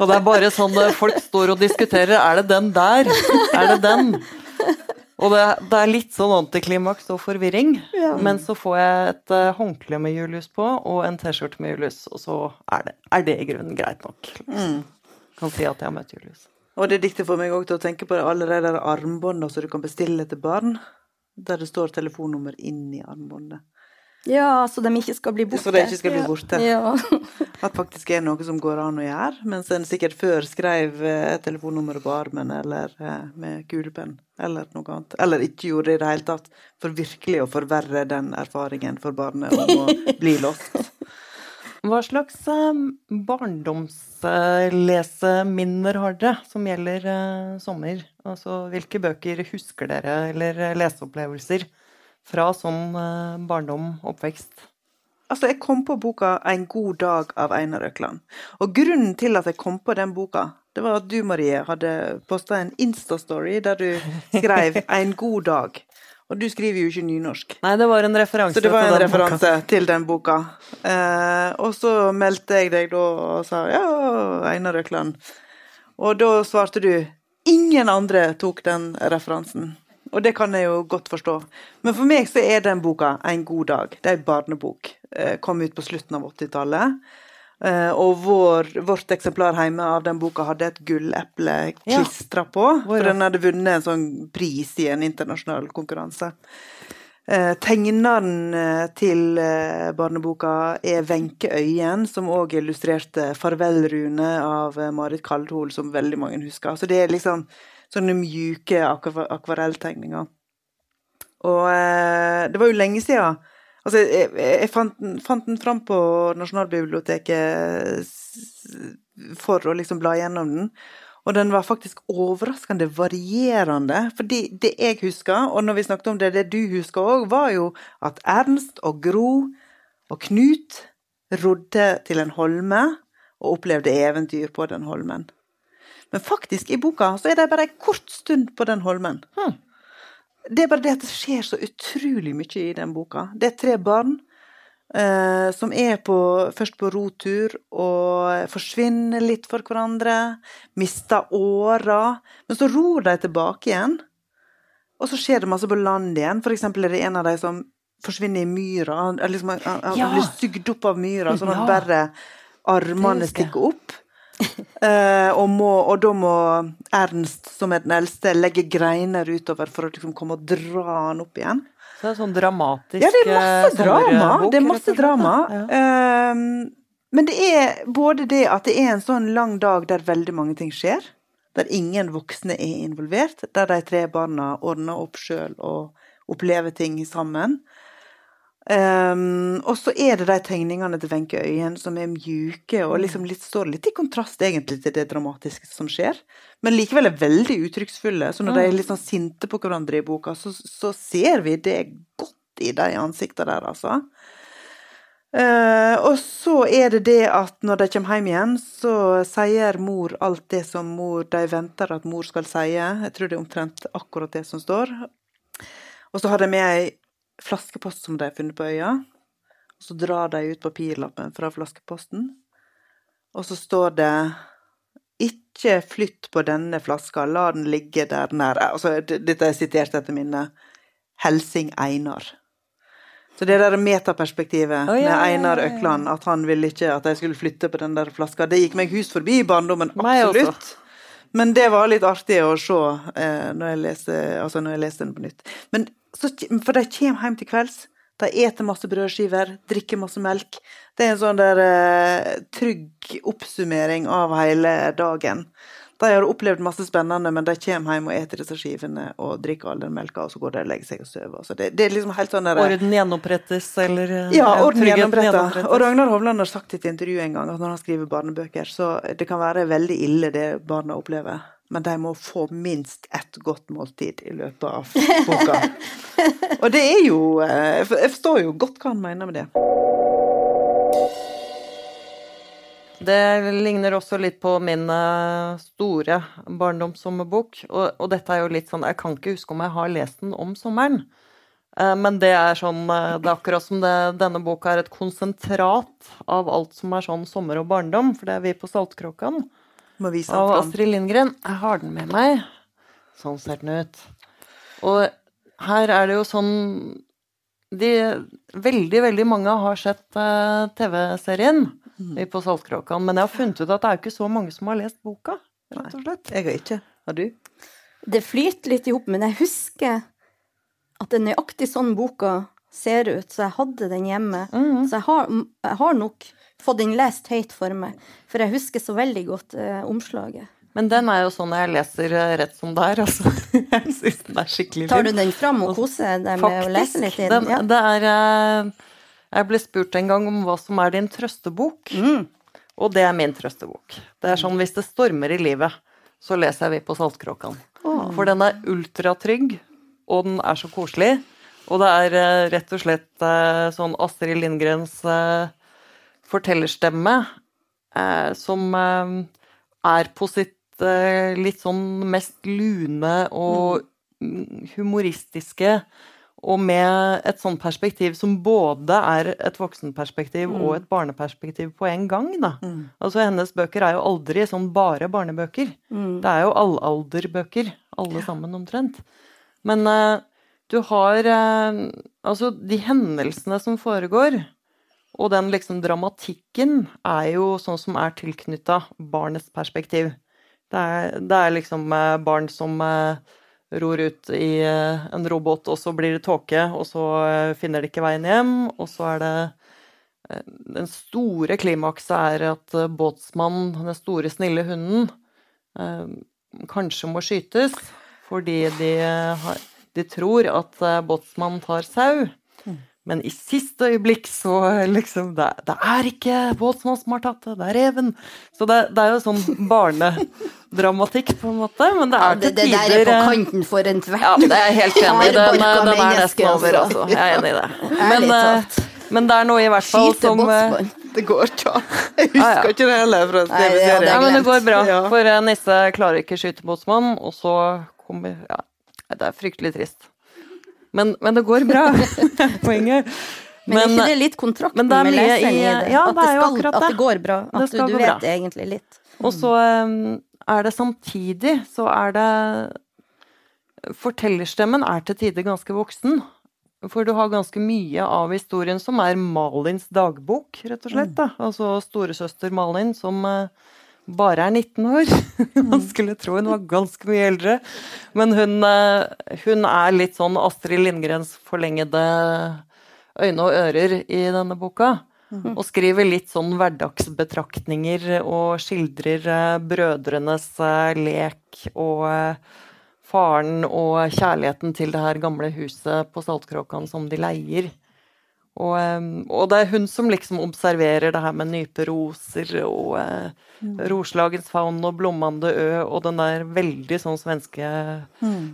og det er bare sånn eh, folk står og diskuterer. Er det den der? Er det den? Og det, det er litt sånn antiklimaks og forvirring. Men så får jeg et eh, håndkle med Julius på og en T-skjorte med Julius, og så er det, er det i grunnen greit nok. Kan si at jeg har møtt Julius. Og det diktet får meg òg til å tenke på alle de der armbåndene som du kan bestille til barn, der det står telefonnummer inni armbåndet. Ja, så de ikke skal bli borte. Så de ikke skal bli borte. Ja. At faktisk er noe som går an å gjøre, mens en sikkert før skrev eh, telefonnummeret på armen eller eh, med kulepenn eller noe annet. Eller ikke gjorde det i det hele tatt, for virkelig å forverre den erfaringen for barnet om å bli lost. Hva slags eh, barndomsleseminner har dere som gjelder sommer? Altså hvilke bøker husker dere, eller leseopplevelser fra sånn eh, barndom, oppvekst? Altså, jeg kom på boka 'En god dag' av Einar Økland. Og grunnen til at jeg kom på den boka, det var at du, Marie, hadde posta en Insta-story der du skrev 'En god dag'. Og du skriver jo ikke nynorsk. Nei, det var en referanse Så det var en referanse boka. til den boka. Eh, og så meldte jeg deg da og sa ja, Einar Økland. Og da svarte du ingen andre tok den referansen. Og det kan jeg jo godt forstå. Men for meg så er den boka En god dag. Det er en barnebok. Eh, kom ut på slutten av 80-tallet. Eh, og vår, vårt eksemplar hjemme av den boka hadde et gulleple Ja. på. For den hadde vunnet en sånn pris i en internasjonal konkurranse. Eh, tegneren til barneboka er Wenche Øyen, som òg illustrerte 'Farvel-Rune' av eh, Marit Kaldhol, som veldig mange husker. Så det er liksom sånne mjuke akvarelltegninger. Og eh, det var jo lenge siden Altså, jeg, jeg fant, fant den fram på Nasjonalbiblioteket for å liksom bla gjennom den. Og den var faktisk overraskende varierende. Fordi det jeg husker, og når vi snakket om det, det du husker òg, var jo at Ernst og Gro og Knut rodde til en holme og opplevde eventyr på den holmen. Men faktisk, i boka så er de bare en kort stund på den holmen. Hmm. Det er bare det at det skjer så utrolig mye i den boka. Det er tre barn eh, som er på, først på rotur og forsvinner litt for hverandre. Mister åra. Men så ror de tilbake igjen. Og så skjer det masse på land igjen. For eksempel er det en av de som forsvinner i myra. Han, liksom, han, han Ja. blir sugd opp av myra, sånn at bare armene stikker opp. Eh, og, må, og da må Ernst, som er den eldste, legge greiner utover for å liksom komme og dra han opp igjen. Så det er sånn dramatisk Ja, det er masse eh, drama. Det er masse drama. Ja. Ehm, men det er både det at det er en sånn lang dag der veldig mange ting skjer, der ingen voksne er involvert, der de tre barna ordner opp sjøl og opplever ting sammen. Ehm, og så er det de tegningene til Wenche Øyen som er mjuke og liksom litt, står litt i kontrast egentlig til det dramatiske som skjer, men likevel er veldig uttrykksfulle. Så når de er litt sånn sinte på hverandre i boka, så, så ser vi det godt i de ansiktene der, altså. Uh, og så er det det at når de kommer hjem igjen, så sier mor alt det som mor, de venter at mor skal si. Jeg tror det er omtrent akkurat det som står. Og så har de med ei flaskepost som de har funnet på øya. Og så drar de ut papirlappen fra flaskeposten, og så står det ikke flytt på denne flaska, la den ligge der nær altså, Dette er sitert etter minne. Helsing Einar. Så det der metaperspektivet oh, ja, med Einar. Økland, at han ville ikke at de skulle flytte på den der flaska, det gikk meg hus forbi i barndommen, absolutt. Men det var litt artig å se eh, når, jeg leste, altså når jeg leste den på nytt. Men så, for de kommer hjem til kvelds. De eter masse brødskiver, drikker masse melk. Det er en sånn der eh, trygg oppsummering av hele dagen. De har opplevd masse spennende, men de kommer hjem og eter disse skivene og drikker all den melka, og så går de og legger seg og sover. Så det, det er liksom helt sånn der, Orden gjenopprettes, eller eh, ja, orden gjenopprettes. Og Ragnar Hovland har sagt i et intervju en gang at når han skriver barnebøker, så det kan være veldig ille det barna opplever, men de må få minst ett godt måltid i løpet av boka. Og det er jo eh, Jeg forstår jo godt hva han mener med det. Det ligner også litt på min eh, store barndomssommerbok. Og, og dette er jo litt sånn Jeg kan ikke huske om jeg har lest den om sommeren. Eh, men det er sånn Det er akkurat som det, denne boka er et konsentrat av alt som er sånn sommer og barndom, for det er vi på Saltkråkan. Må vise han fram. Astrid Lindgren. Jeg har den med meg. Sånn ser den ut. Og her er det jo sånn de, Veldig, veldig mange har sett uh, TV-serien mm. på Saltkråkan, men jeg har funnet ut at det er ikke så mange som har lest boka. rett og slett. Jeg har ikke. Har du? Det flyter litt i hop, men jeg husker at det er nøyaktig sånn boka ser ut, så jeg hadde den hjemme. Mhm. Så jeg har, jeg har nok fått den lest høyt for meg, for jeg husker så veldig godt eh, omslaget. Men den er jo sånn jeg leser eh, rett som det er, altså. Jeg syns den er skikkelig Tar du den fram og koser deg med å lese litt i den? den, det er eh, Jeg ble spurt en gang om hva som er din trøstebok. Mm. Og det er min trøstebok. Det er sånn hvis det stormer i livet, så leser jeg Vi på Saltkråkan. For den er ultratrygg, og den er så koselig. Og det er eh, rett og slett sånn Astrid Lindgrens fortellerstemme eh, som eh, er på sitt eh, litt sånn mest lune og mm, humoristiske. Og med et sånt perspektiv som både er et voksenperspektiv og et barneperspektiv på en gang. da. Altså Hennes bøker er jo aldri sånn bare barnebøker. Mm. Det er jo allalderbøker, alle sammen omtrent. Men eh, du har eh, Altså, de hendelsene som foregår, og den liksom dramatikken, er jo sånn som er tilknytta barnets perspektiv. Det er, det er liksom eh, barn som eh, ror ut i eh, en robåt, og så blir det tåke, og så finner de ikke veien hjem, og så er det Den store klimakset er at båtsmannen, den store, snille hunden, kanskje må skytes fordi de, de tror at båtsmannen tar sau. Men i siste øyeblikk så liksom Det, det er ikke Båtsmann som har tatt det, det er reven. Så det, det er jo sånn barnedramatikk, på en måte. Men det Ja, er det, til det der er på eh, kanten for enhver. ja, det er jeg helt enig i. Den, den er nesten over, altså. Jeg er enig i det. Men, eh, men det er noe i hvert fall Skyte som eh, båtsmann. Det går ikke an. Jeg husker ja. ikke det hele fra Nei, det TV-serien. Ja, men det går bra, for Nisse klarer ikke skyterbåtsmann, og så kommer Ja, det er fryktelig trist. Men, men det går bra. Poenget. Men, er ikke det litt kontrakten men det med leseren i det? ja, at, det det skal, at det går bra? Det At du, skal du gå vet bra. egentlig litt? Og så eh, er det samtidig så er det Fortellerstemmen er til tider ganske voksen. For du har ganske mye av historien som er Malins dagbok, rett og slett. Da. Altså storesøster Malin som eh, bare er 19 år. Man skulle tro hun var ganske mye eldre. Men hun, eh, hun er litt sånn Astrid Lindgrens forlengede øyne og ører i denne boka. Og skriver litt sånn hverdagsbetraktninger og skildrer eh, brødrenes eh, lek og faren og kjærligheten til det her gamle huset på Saltkråkan som de leier. Og, og det er hun som liksom observerer det her med nyperoser og eh, Roslagens favn og Blommande ø og den der veldig sånn svenske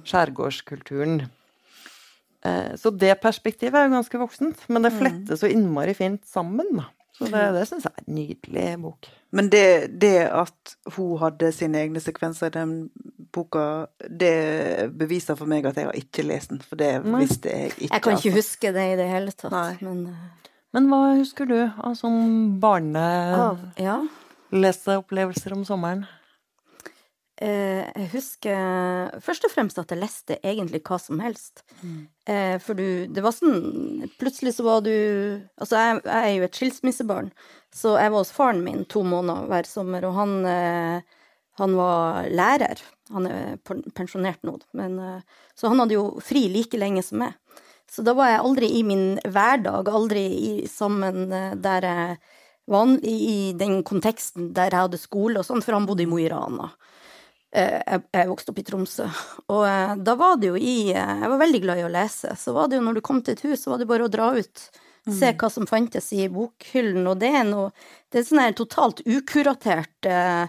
skjærgårdskulturen. Eh, Så det perspektivet er jo ganske voksent, men det flettes så innmari fint sammen. Så det, det syns jeg er en nydelig bok. Men det, det at hun hadde sine egne sekvenser i den boka, det beviser for meg at jeg har ikke lest den, for det Nei. visste jeg ikke. Jeg kan ikke altså. huske det i det hele tatt. Nei. Men eh, Men hva husker du av sånn barneleseopplevelser ja. om sommeren? Eh, jeg husker først og fremst at jeg leste egentlig hva som helst. Eh, for du Det var sånn Plutselig så var du Altså, jeg, jeg er jo et skilsmissebarn, så jeg var hos faren min to måneder hver sommer, og han eh, han var lærer. Han er pensjonert nå, men eh, Så han hadde jo fri like lenge som meg. Så da var jeg aldri i min hverdag, aldri i, sammen eh, der jeg var, i, den konteksten der jeg hadde skole og sånn, for han bodde i Mo i Rana. Eh, Jeg, vokste opp i Tromsø. Og eh, da var det jo i eh, Jeg var veldig glad i å lese. Så var det jo når du kom til et hus, så var det bare å dra ut. Se hva som fantes i bokhyllen. Og det er noe Det er sånn her totalt ukuratert eh,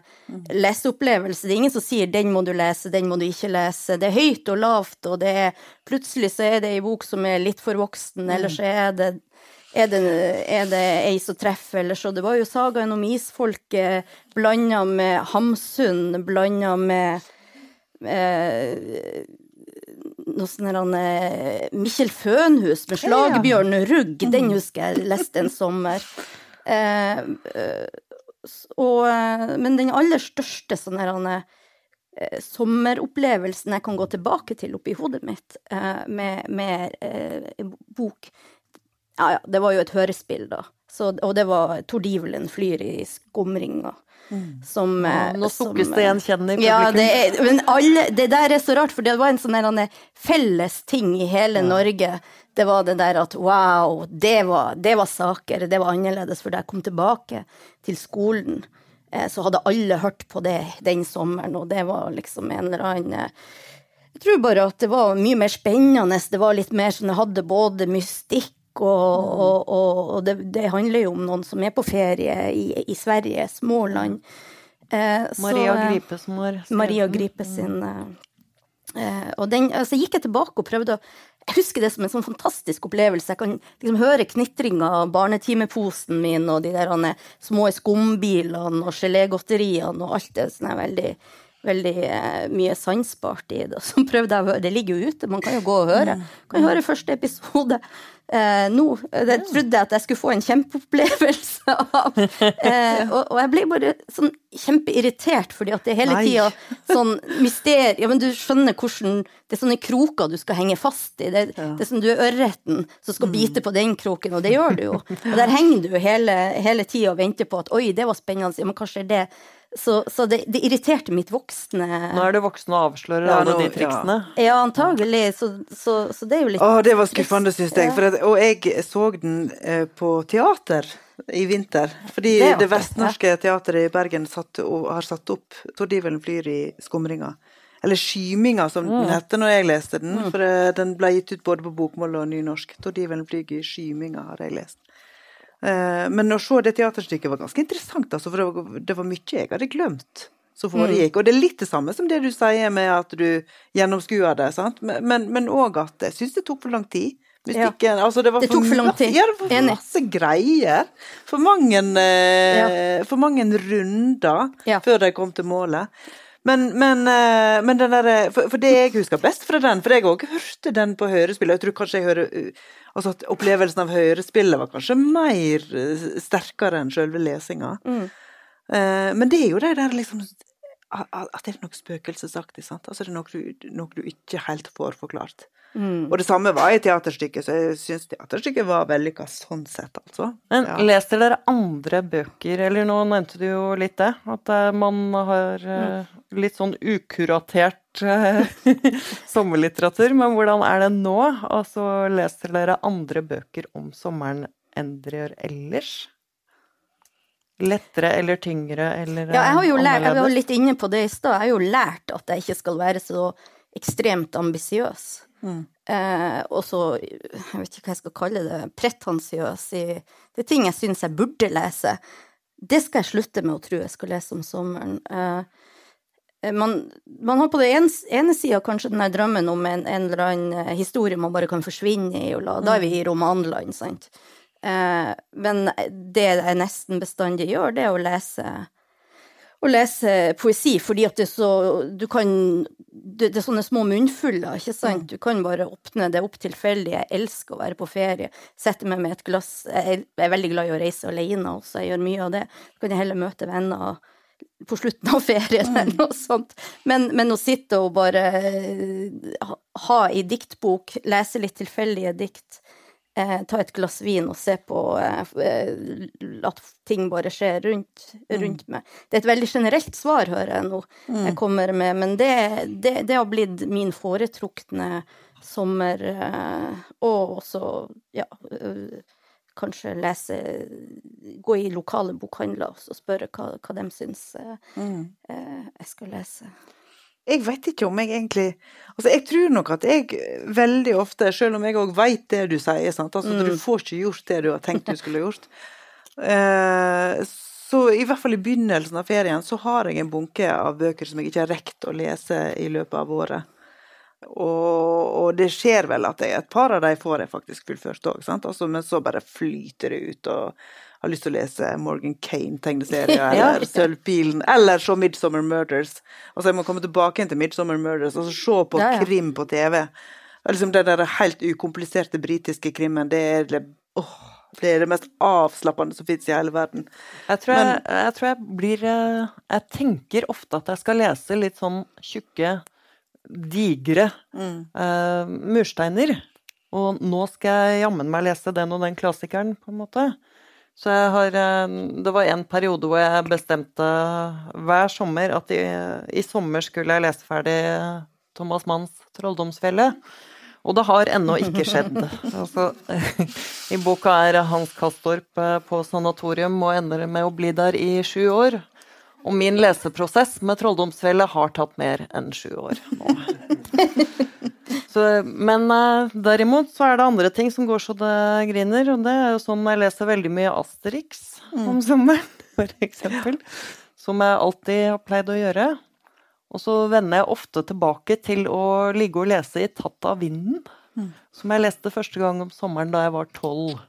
leseopplevelse. Det er ingen som sier 'den må du lese', 'den må du ikke lese'. Det er høyt og lavt, og det er Plutselig så er det ei bok som er litt for voksen, eller så er det er det, er det ei som treffer, eller så? Det var jo sagaen om isfolket blanda med Hamsun, blanda med eh, noe sånn eh, Mikkjel Fønhus med Slagbjørn Rugg, den husker jeg leste en sommer. Eh, og, eh, men den aller største sånn her eh, sommeropplevelsen jeg kan gå tilbake til oppi hodet mitt eh, med, med eh, bok Ja, ja, det var jo et hørespill, da. Så, og det var Tordivelen flyr i skumringa. Som, ja, Nå som, sukkes det eh, gjenkjennende i ja, det, er, men alle, det der er så rart, for det var en sånn felles ting i hele Norge. Det var det der at wow, det var, det var saker, det var annerledes. For da jeg kom tilbake til skolen, eh, så hadde alle hørt på det den sommeren, og det var liksom en eller annen eh, Jeg tror bare at det var mye mer spennende, det var litt mer sånn, det hadde både mystikk og, og, og, det, det handler jo om noen som er på ferie i, i Sverige, Småland. Eh, Maria så, Gripe som har skrevet Maria. Gripe sin eh, eh, Og den altså gikk jeg tilbake og prøvde å Jeg husker det som en sånn fantastisk opplevelse. Jeg kan liksom høre knitringa av barnetimeposen min og de der små skumbilene og gelégodteriene og alt det som er veldig Veldig eh, mye sansbart i det. Så prøvde jeg å høre Det ligger jo ute, man kan jo gå og høre. Kan jo høre første episode eh, nå. Det trodde jeg at jeg skulle få en kjempeopplevelse av. Eh, og, og jeg ble bare sånn kjempeirritert, fordi at det hele tida sånn mysterium Ja, men du skjønner hvordan Det er sånne kroker du skal henge fast i. Det, det er som du er ørreten som skal bite på den kroken, og det gjør du jo. Og der henger du hele, hele tida og venter på at oi, det var spennende, ja, men kanskje det Så, så det, det irriterte mitt voksne Nå er du voksen og avslører Ja, alle de triksene. Ja, antagelig, så, så, så det er jo litt Å, det var skuffende, syns jeg. Ja. For at, og jeg så den eh, på teater i vinter. Fordi Det det, Vestnorske Teatret i Bergen satt, og, har satt opp 'Tordivelen flyr i skumringa'. Eller 'Skyminga', som den heter når jeg leste den. For eh, den ble gitt ut både på bokmål og nynorsk. 'Tordivelen flyr i skyminga' har jeg lest. Eh, Men å se det teaterstykket var ganske interessant, altså, for det var, det var mye jeg hadde glemt som foregikk. Og det er litt det samme som det du sier med at du gjennomskuer det, sant? men òg at jeg syns det tok for lang tid mystikken. Ja. Altså, det, det, tok for lang tid. Ja, det var for masse greier. For mange, eh, ja. for mange runder ja. før de kom til målet. Men, men, eh, men den der, for, for, det jeg husker best fra den, for jeg òg hørte den på hørespillet jeg tror kanskje jeg hører altså at Opplevelsen av hørespillet var kanskje mer eh, sterkere enn selve lesinga. Mm. Men det er jo det der liksom At det er noe spøkelsesaktig, sant. Altså det er noe du, noe du ikke helt får forklart. Mm. Og det samme var i teaterstykket, så jeg syns teaterstykket var vellykka sånn sett, altså. Men ja. leser dere andre bøker, eller nå nevnte du jo litt det, at eh, man har mm. litt sånn ukuratert eh, sommerlitteratur, men hvordan er det nå? Altså, leser dere andre bøker om sommeren enn dere gjør ellers? Lettere eller tyngre eller Ja, jeg har jo lært, jeg var litt inne på det i stad, jeg har jo lært at jeg ikke skal være så ekstremt ambisiøs. Mm. Eh, og så, jeg vet ikke hva jeg skal kalle det, pretensiøs i Det er ting jeg syns jeg burde lese. Det skal jeg slutte med å tro jeg skal lese om sommeren. Eh, eh man, man, har på den ene, ene sida kanskje den der drømmen om en, en, eller annen eh, historie man bare kan forsvinne i, la, da er vi i romanland, sant. Eh, men det jeg nesten bestandig gjør, det er å lese å lese poesi, fordi at det er så Du kan Det, det er sånne små munnfuller, ikke sant? Mm. Du kan bare åpne det opp tilfeldig. Jeg elsker å være på ferie. Sette meg med et glass Jeg er veldig glad i å reise alene også, jeg gjør mye av det. Så kan jeg heller møte venner på slutten av ferien eller mm. noe sånt. Men, men, å sitte og bare ha i diktbok, lese litt tilfeldige dikt, eh, ta et glass vin og se på eh, eh at ting bare skjer rundt, mm. rundt mm. meg. Det er et veldig generelt svar, hører jeg nå, mm. jeg kommer med, men det, det, det, har blitt min foretrukne sommer. Eh, og også, ja eh, Kanskje lese Gå i lokale bokhandler og spørre hva, hva de syns eh, mm. jeg skal lese. Jeg vet ikke om jeg egentlig Altså, jeg tror nok at jeg veldig ofte, selv om jeg òg veit det du sier, sant, altså mm. du får ikke gjort det du har tenkt du skulle gjort, eh, så i hvert fall i begynnelsen av ferien så har jeg en bunke av bøker som jeg ikke har rekt å lese i løpet av året. Og, og det skjer vel at jeg, et par av de får jeg faktisk fullført òg, altså, men så bare flyter det ut. og har lyst til å lese Morgan Kane-tegneserier, eller Sølvpilen, eller se Midsummer Murders. Altså, jeg må komme tilbake til Midsummer Murders og se på ja, ja. krim på TV. Liksom det der helt ukompliserte britiske krimmen, det er åh, det er det mest avslappende som fins i hele verden. Jeg tror jeg, Men, jeg tror jeg, blir eh, Jeg tenker ofte at jeg skal lese litt sånn tjukke, digre mm. uh, mursteiner. Og nå skal jeg jammen meg lese den og den klassikeren, på en måte. Så jeg har eh, Det var en periode hvor jeg bestemte hver sommer at i, i sommer skulle jeg lese ferdig Thomas Manns 'Trolldomsfjellet'. Og det har ennå ikke skjedd. Altså, I boka er Hans Kastorp eh, på sanatorium og ender med å bli der i sju år. Og min leseprosess med 'Trolldomsfjellet' har tatt mer enn sju år nå. Så, men uh, derimot så er det andre ting som går så det griner, og det er jo sånn jeg leser veldig mye Asterix mm. om sommeren, for eksempel. Som jeg alltid har pleid å gjøre. Og så vender jeg ofte tilbake til å ligge og lese i 'Tatt av vinden', mm. som jeg leste første gang om sommeren da jeg var tolv.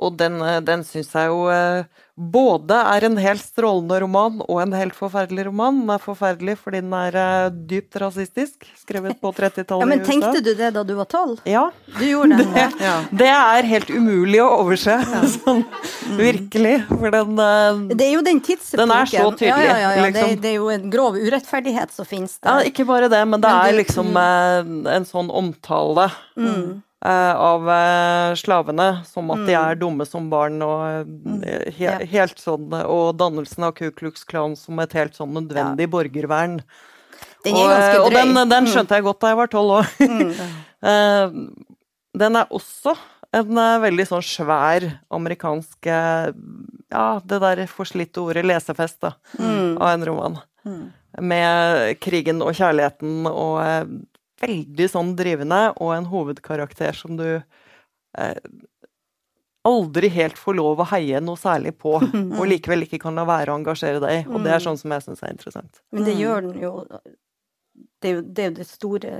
Og den, eh, den syns jeg jo eh, både er en helt strålende roman og en helt forferdelig roman. Den er forferdelig fordi den er eh, dypt rasistisk, skrevet på 30-tallet ja, men Tenkte du det da du var tolv? Ja. Du gjorde det? Det, ja. det er helt umulig å overse, ja. sånn virkelig. For den Det er jo den tidsepoken. Den er så tydelig. Ja, ja, ja. Liksom. Det, det, er jo en grov urettferdighet som finnes der. Ja, ikke bare det, men det men er liksom mm. en sånn omtale. Mm. Eh, av eh, slavene som at de mm. er dumme som barn, og mm. eh, he helt sånn Og dannelsen av Ku Klux Klan som et helt sånn nødvendig ja. borgervern. Den ganske drøy. Og den, den, mm. skjønte jeg godt da jeg var tolv år. Mm. den er også en veldig sånn svær amerikansk Ja, det der forslitte ordet lesefest, da, mm. av en roman. Mm. Med krigen og kjærligheten og veldig sånn drivende, og en hovedkarakter som du eh, aldri helt får lov å heie noe særlig på, og likevel ikke kan la være å engasjere deg i. Og det er mm. sånn som jeg syns er interessant. Men det mm. gjør den jo Det er jo det, er jo det store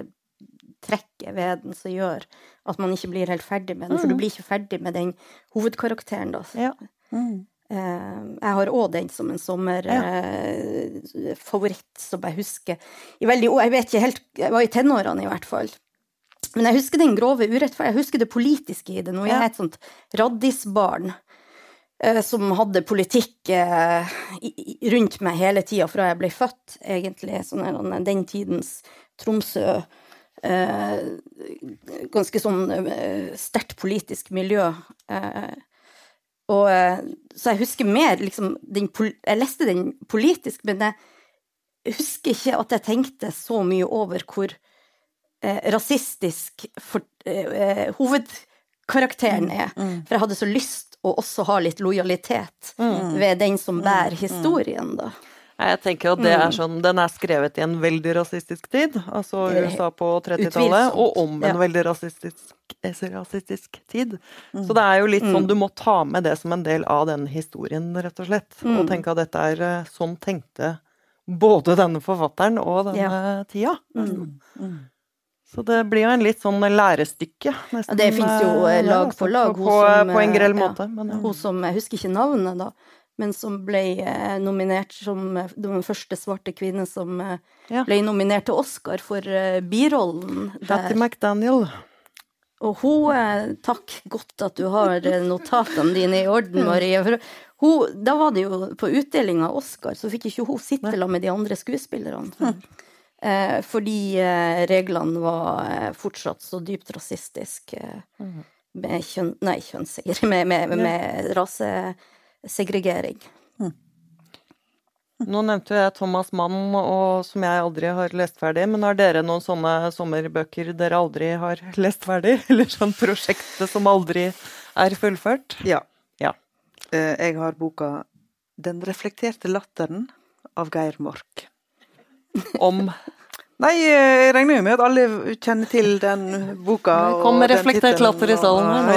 trekket ved den som gjør at man ikke blir helt ferdig med den. For du blir ikke ferdig med den hovedkarakteren, da. Ja. Eh, Jeg har òg den som en sommerfavoritt, som jeg husker i veldig Jeg vet ikke helt Jeg var i tenårene, i hvert fall. Men jeg husker den grove urettferdigheten. Jeg husker det politiske i det. Nå jeg er et sånt raddisbarn eh, som hadde politikk eh, rundt meg hele tida fra jeg ble født, egentlig. Sånn den tidens Tromsø. Eh, ganske sånn eh, sterkt politisk miljø. Eh, og, eh, så jeg husker mer liksom den, Jeg leste den politisk, men jeg husker ikke at jeg tenkte så mye over hvor eh, rasistisk for, eh, eh, hovedkarakteren er. For jeg hadde så lyst å også ha litt lojalitet ved den som bærer historien, da. Jeg tenker at det er sånn, Den er skrevet i en veldig rasistisk tid, altså USA på 30-tallet, og om en ja. veldig rasistisk, eh, rasistisk tid. Så det er jo litt sånn, du må ta med det som en del av den historien, rett og slett. Og tenke at dette er eh, sånn tenkte både denne forfatteren og denne tida. Så det blir jo en litt sånn lærestykke, nesten. Ja, det fins jo eh, eh, lag for lag. På, hun som, på en grell ja, måte. Men, ja. Hun som, jeg husker ikke navnet, da, men som ble eh, nominert som eh, den første svarte kvinne som eh, Ja. ble nominert til Oscar for birollen der. McDaniel. Og hun Takk, godt at du har notatene dine i orden, Marie. For hun, da var det jo på utdelinga av Oscar, så fikk ikke hun sitte sammen med de andre skuespillerne. Mm. fordi reglene var fortsatt så dypt rasistiske. Eh, med kjønn... Nei, kjønnssegregering. Med, med, med rasesegregering. Nå nevnte jeg Thomas Mann, og som jeg aldri har lest ferdig. Men har dere noen sånne sommerbøker dere aldri har lest ferdig? Eller sånn prosjekt som aldri er fullført? Ja. Ja. Eh, Jeg har boka 'Den reflekterte latteren' av Geir Mork. Om Nei, eh, jeg regner jo med at alle kjenner til den boka. Det kom med reflektert latter i salen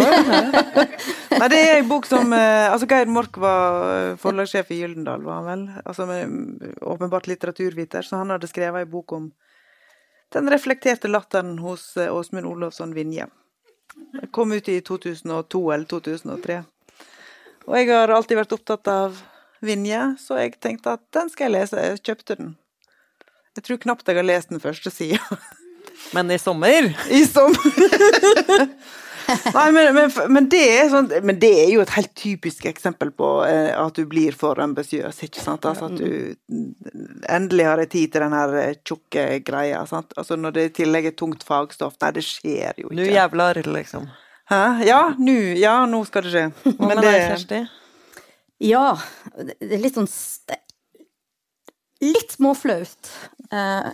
Nei, det er en bok som eh, Altså, Geir Mork var eh, forlagssjef i Gyldendal, var han vel? Altså mm, åpenbart litteraturviter, så han hadde skrevet en bok om den reflekterte latteren hos Åsmund Olofsson Vinje. Den kom ut i 2002 eller 2003. Og jeg har alltid vært opptatt av Vinje, så jeg tenkte at den skal jeg lese. Jeg kjøpte den. Jeg tror knapt jeg har lest den første sida. Men i sommer I sommer! Nei, men, men, men, det er sånn, men det er jo et helt typisk eksempel på eh, at du blir for ambisiøs, ikke sant. Altså at du endelig har jeg tid til den her eh, tjukke greia, sant. Altså når det i tillegg er tungt fagstoff. Nei, det skjer jo Nu ikke. jævlar, liksom. Hæ? Ja, nå ja, nå skal det skje. Men det Kjersti? Ja, det er litt sånn Litt småflaut. Eh,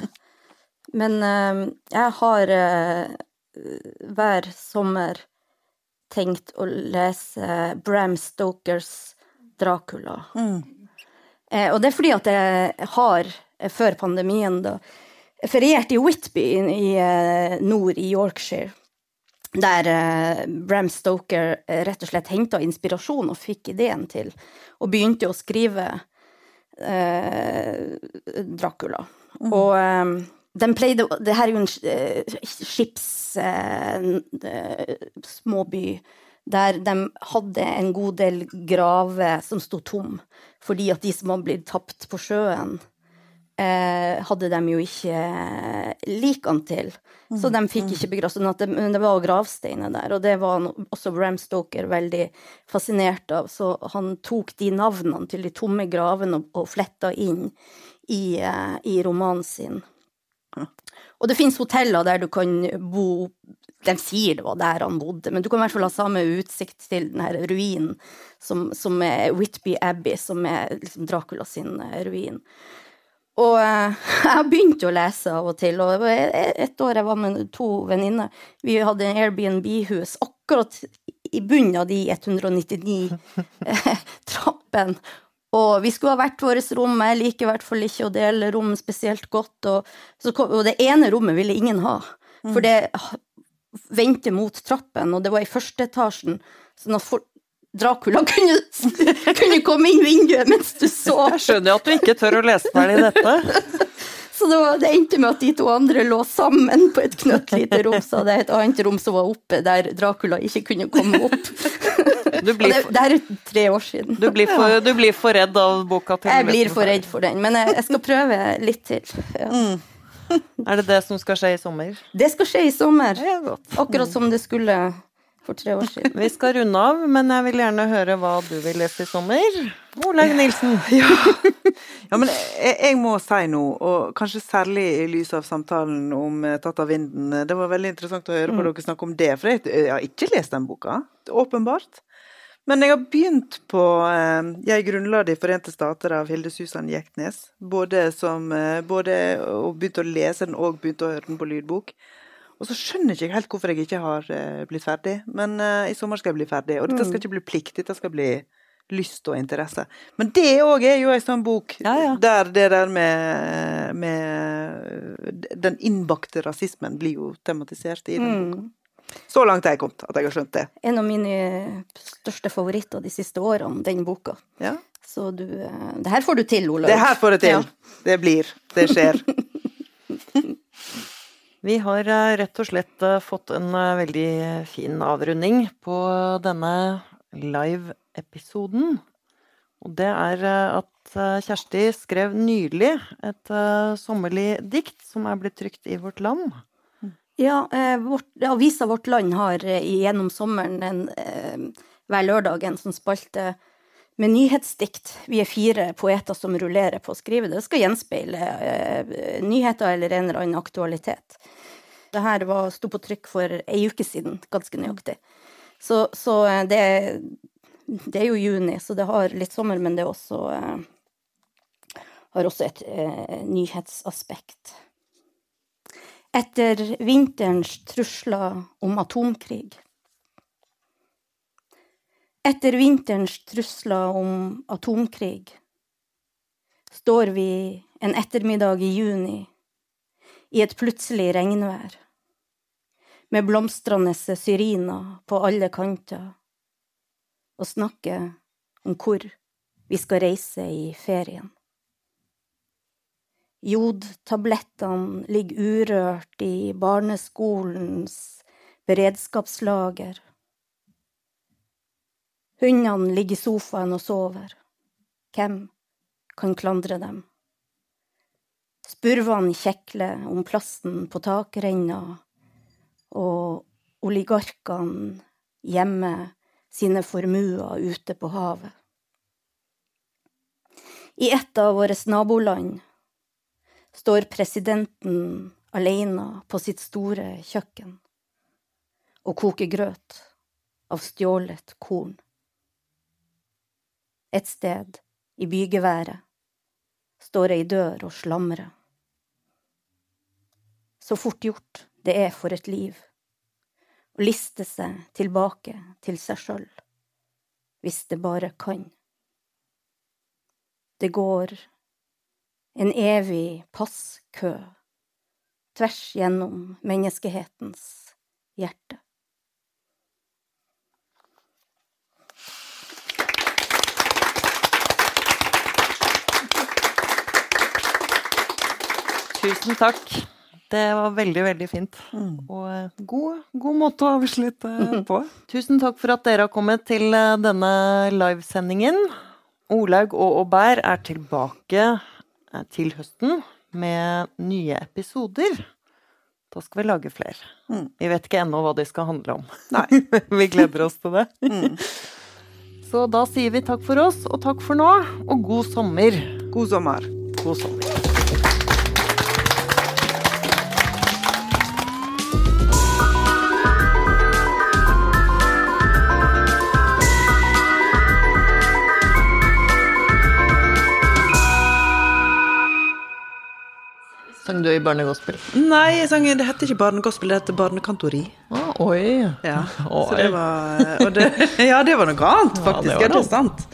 men eh, jeg har eh, hver sommer tenkt å lese Bram Stokers Dracula. Mm. og det er fordi at jeg har, før pandemien, da feriert i Whitby i, nord i Yorkshire. Der Bram Stoker rett og slett henta inspirasjon og fikk ideen til, og begynte å skrive eh, Dracula. Og eh, den pleide Det her er jo en eh, skips... Småby der de hadde en god del graver som sto tom, fordi at de som hadde blitt tapt på sjøen, eh, hadde de jo ikke likene til. Så de fikk ikke begravd. Sånn det, men det var gravsteiner der, og det var også Bram Stoker veldig fascinert av. Så han tok de navnene til de tomme gravene og, og fletta inn i, eh, i romanen sin. Og det fins hoteller der du kan bo De sier det var der han bodde, men du kan i hvert fall ha samme utsikt til den her ruinen som, som er Whitby Abbey, som er liksom Dracula sin eh, ruin. Og eh, jeg begynte å lese av og til, og var e- et år jeg var med to venninner. Vi hadde en Airbnb-hus akkurat i bunnen av de 199 eh, trappene. Og vi skulle ha hvert vårt rom, jeg liker i hvert fall ikke å dele rom spesielt godt. Og, så kom, og det ene rommet ville ingen ha, for det vendte mot trappen, og det var i første etasjen, sånn at folk, Dracula kunne, kunne komme inn vinduet mens du sov. Jeg skjønner at du ikke tør å lese ferdig dette. Så det, var, det, endte med at de to andre lå sammen på et knøttlite rom, så det er et annet rom som var oppe der Dracula ikke kunne komme opp. det, det er tre år siden. Du blir, for, du blir for redd av boka? til Jeg blir for redd for den, men jeg, jeg skal prøve litt til. Ja. Mm. Er det det som skal skje i sommer? Det skal skje i sommer. Akkurat som det skulle for tre år siden. Vi skal runde av, men jeg vil gjerne høre hva du vil lese i sommer. Olaug Nilsen. Ja. ja, men jeg, jeg, må si noe, og kanskje særlig i lys av samtalen om eh, Tatt av vinden. Det var veldig interessant å høre på mm. dere snakke om det, for jeg, jeg har ikke lest den boka. Åpenbart. Men jeg har begynt på eh, Jeg grunnla De forente stater av Hilde Susan Jektnes. Både, som, eh, både og begynte å lese den og begynte å høre den på lydbok. Og så skjønner jeg ikke helt hvorfor jeg ikke har uh, blitt ferdig. Men uh, i sommer skal jeg bli ferdig. Og dette skal mm. ikke bli plikt, dette skal bli lyst og interesse. Men det òg er jo ei sånn bok ja, ja. der det der med, med Den innbakte rasismen blir jo tematisert i den mm. boka. Så langt jeg kommet, at jeg har skjønt det. En av mine største favoritter de siste årene, den boka. Ja. Så du uh, Det her får du til, Olaug. Det her får jeg til. Det blir. Det skjer. Vi har eh, rett og slett eh, fått en eh, veldig fin avrunding på denne live-episoden. Og det er at Kjersti skrev nylig et sommerlig dikt som er blitt trykt i Vårt Land. Ja, vårt, avisa Vårt Land har gjennom sommeren en, hver lørdag en sånn spalte med nyhetsdikt. Vi er fire poeter som rullerer på å skrive det. Det skal gjenspeile nyheter eller en eller annen aktualitet. Det her sto på trykk for ei uke siden, ganske nøyaktig. Så, så eh, det, det, er jo juni, så det har litt sommer, men det også, eh, har også et eh, nyhetsaspekt. Etter vinterens trusler om atomkrig Etter vinterens trusler om atomkrig står vi en ettermiddag i juni i et plutselig regnvær, med blomstrende syriner på alle kanter, og snakker om hvor vi skal reise i ferien. Jodtablettene ligger urørt i barneskolens beredskapslager. Hundene ligger i sofaen og sover. Hvem kan klandre dem? Spurvene kjekler om plassen på takrenna, og oligarkene gjemmer sine formuer ute på havet. I et av våre naboland står presidenten alene på sitt store kjøkken og koker grøt av stjålet korn. Et sted i bygeværet står ei dør og slamrer. Så fort gjort det er for et liv å liste seg tilbake til seg sjøl, hvis det bare kan. Det går en evig passkø tvers gjennom menneskehetens hjerte. Tusen takk. Det var veldig, veldig fint. Mm. Og eh, god, god, måte å avslutte på. Tusen takk for at dere har kommet til eh, denne livesendingen. Olaug og Aubert er tilbake eh, til høsten med nye episoder. Da skal vi lage flere. Mm. Vi vet ikke ennå hva de skal handle om. Nei. vi gleder oss til det. Mm. Så da sier vi takk for oss, og takk for nå, og god sommer. God sommer. God sommer. Sang du i barnegospel? Nei, sang, det heter ikke barnegospel, det heter barnekantori. Ah, oi. Ja, oi. Det var, det, ja, det var noe annet, faktisk. Ja, det var sant.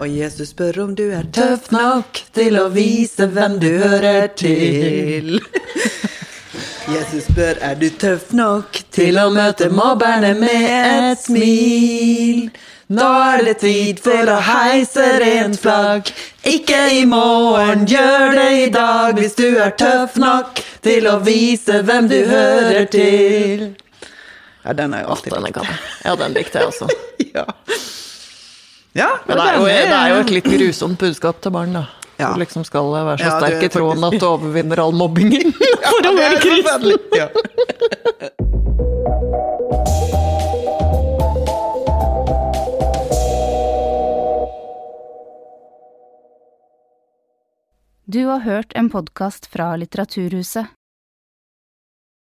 Og Jesus spør om du er tøff nok til å vise hvem du hører til. Jesus spør er du tøff nok til å møte mobberne med et smil. Nå er det tid for å heise rent flagg. Ikke i morgen, gjør det i dag hvis du er tøff nok til å vise hvem du hører til. Ja, den er jo alltid Den jeg kan Ja, den likte jeg også. Ja. ja Men det er, jo, det er jo et litt grusomt budskap til barn, da. Ja. Du liksom skal være så Ja, er sterk i tråden faktisk- at du overvinner all mobbingen for å være kristen. Ja. Du har hørt en podkast fra Litteraturhuset.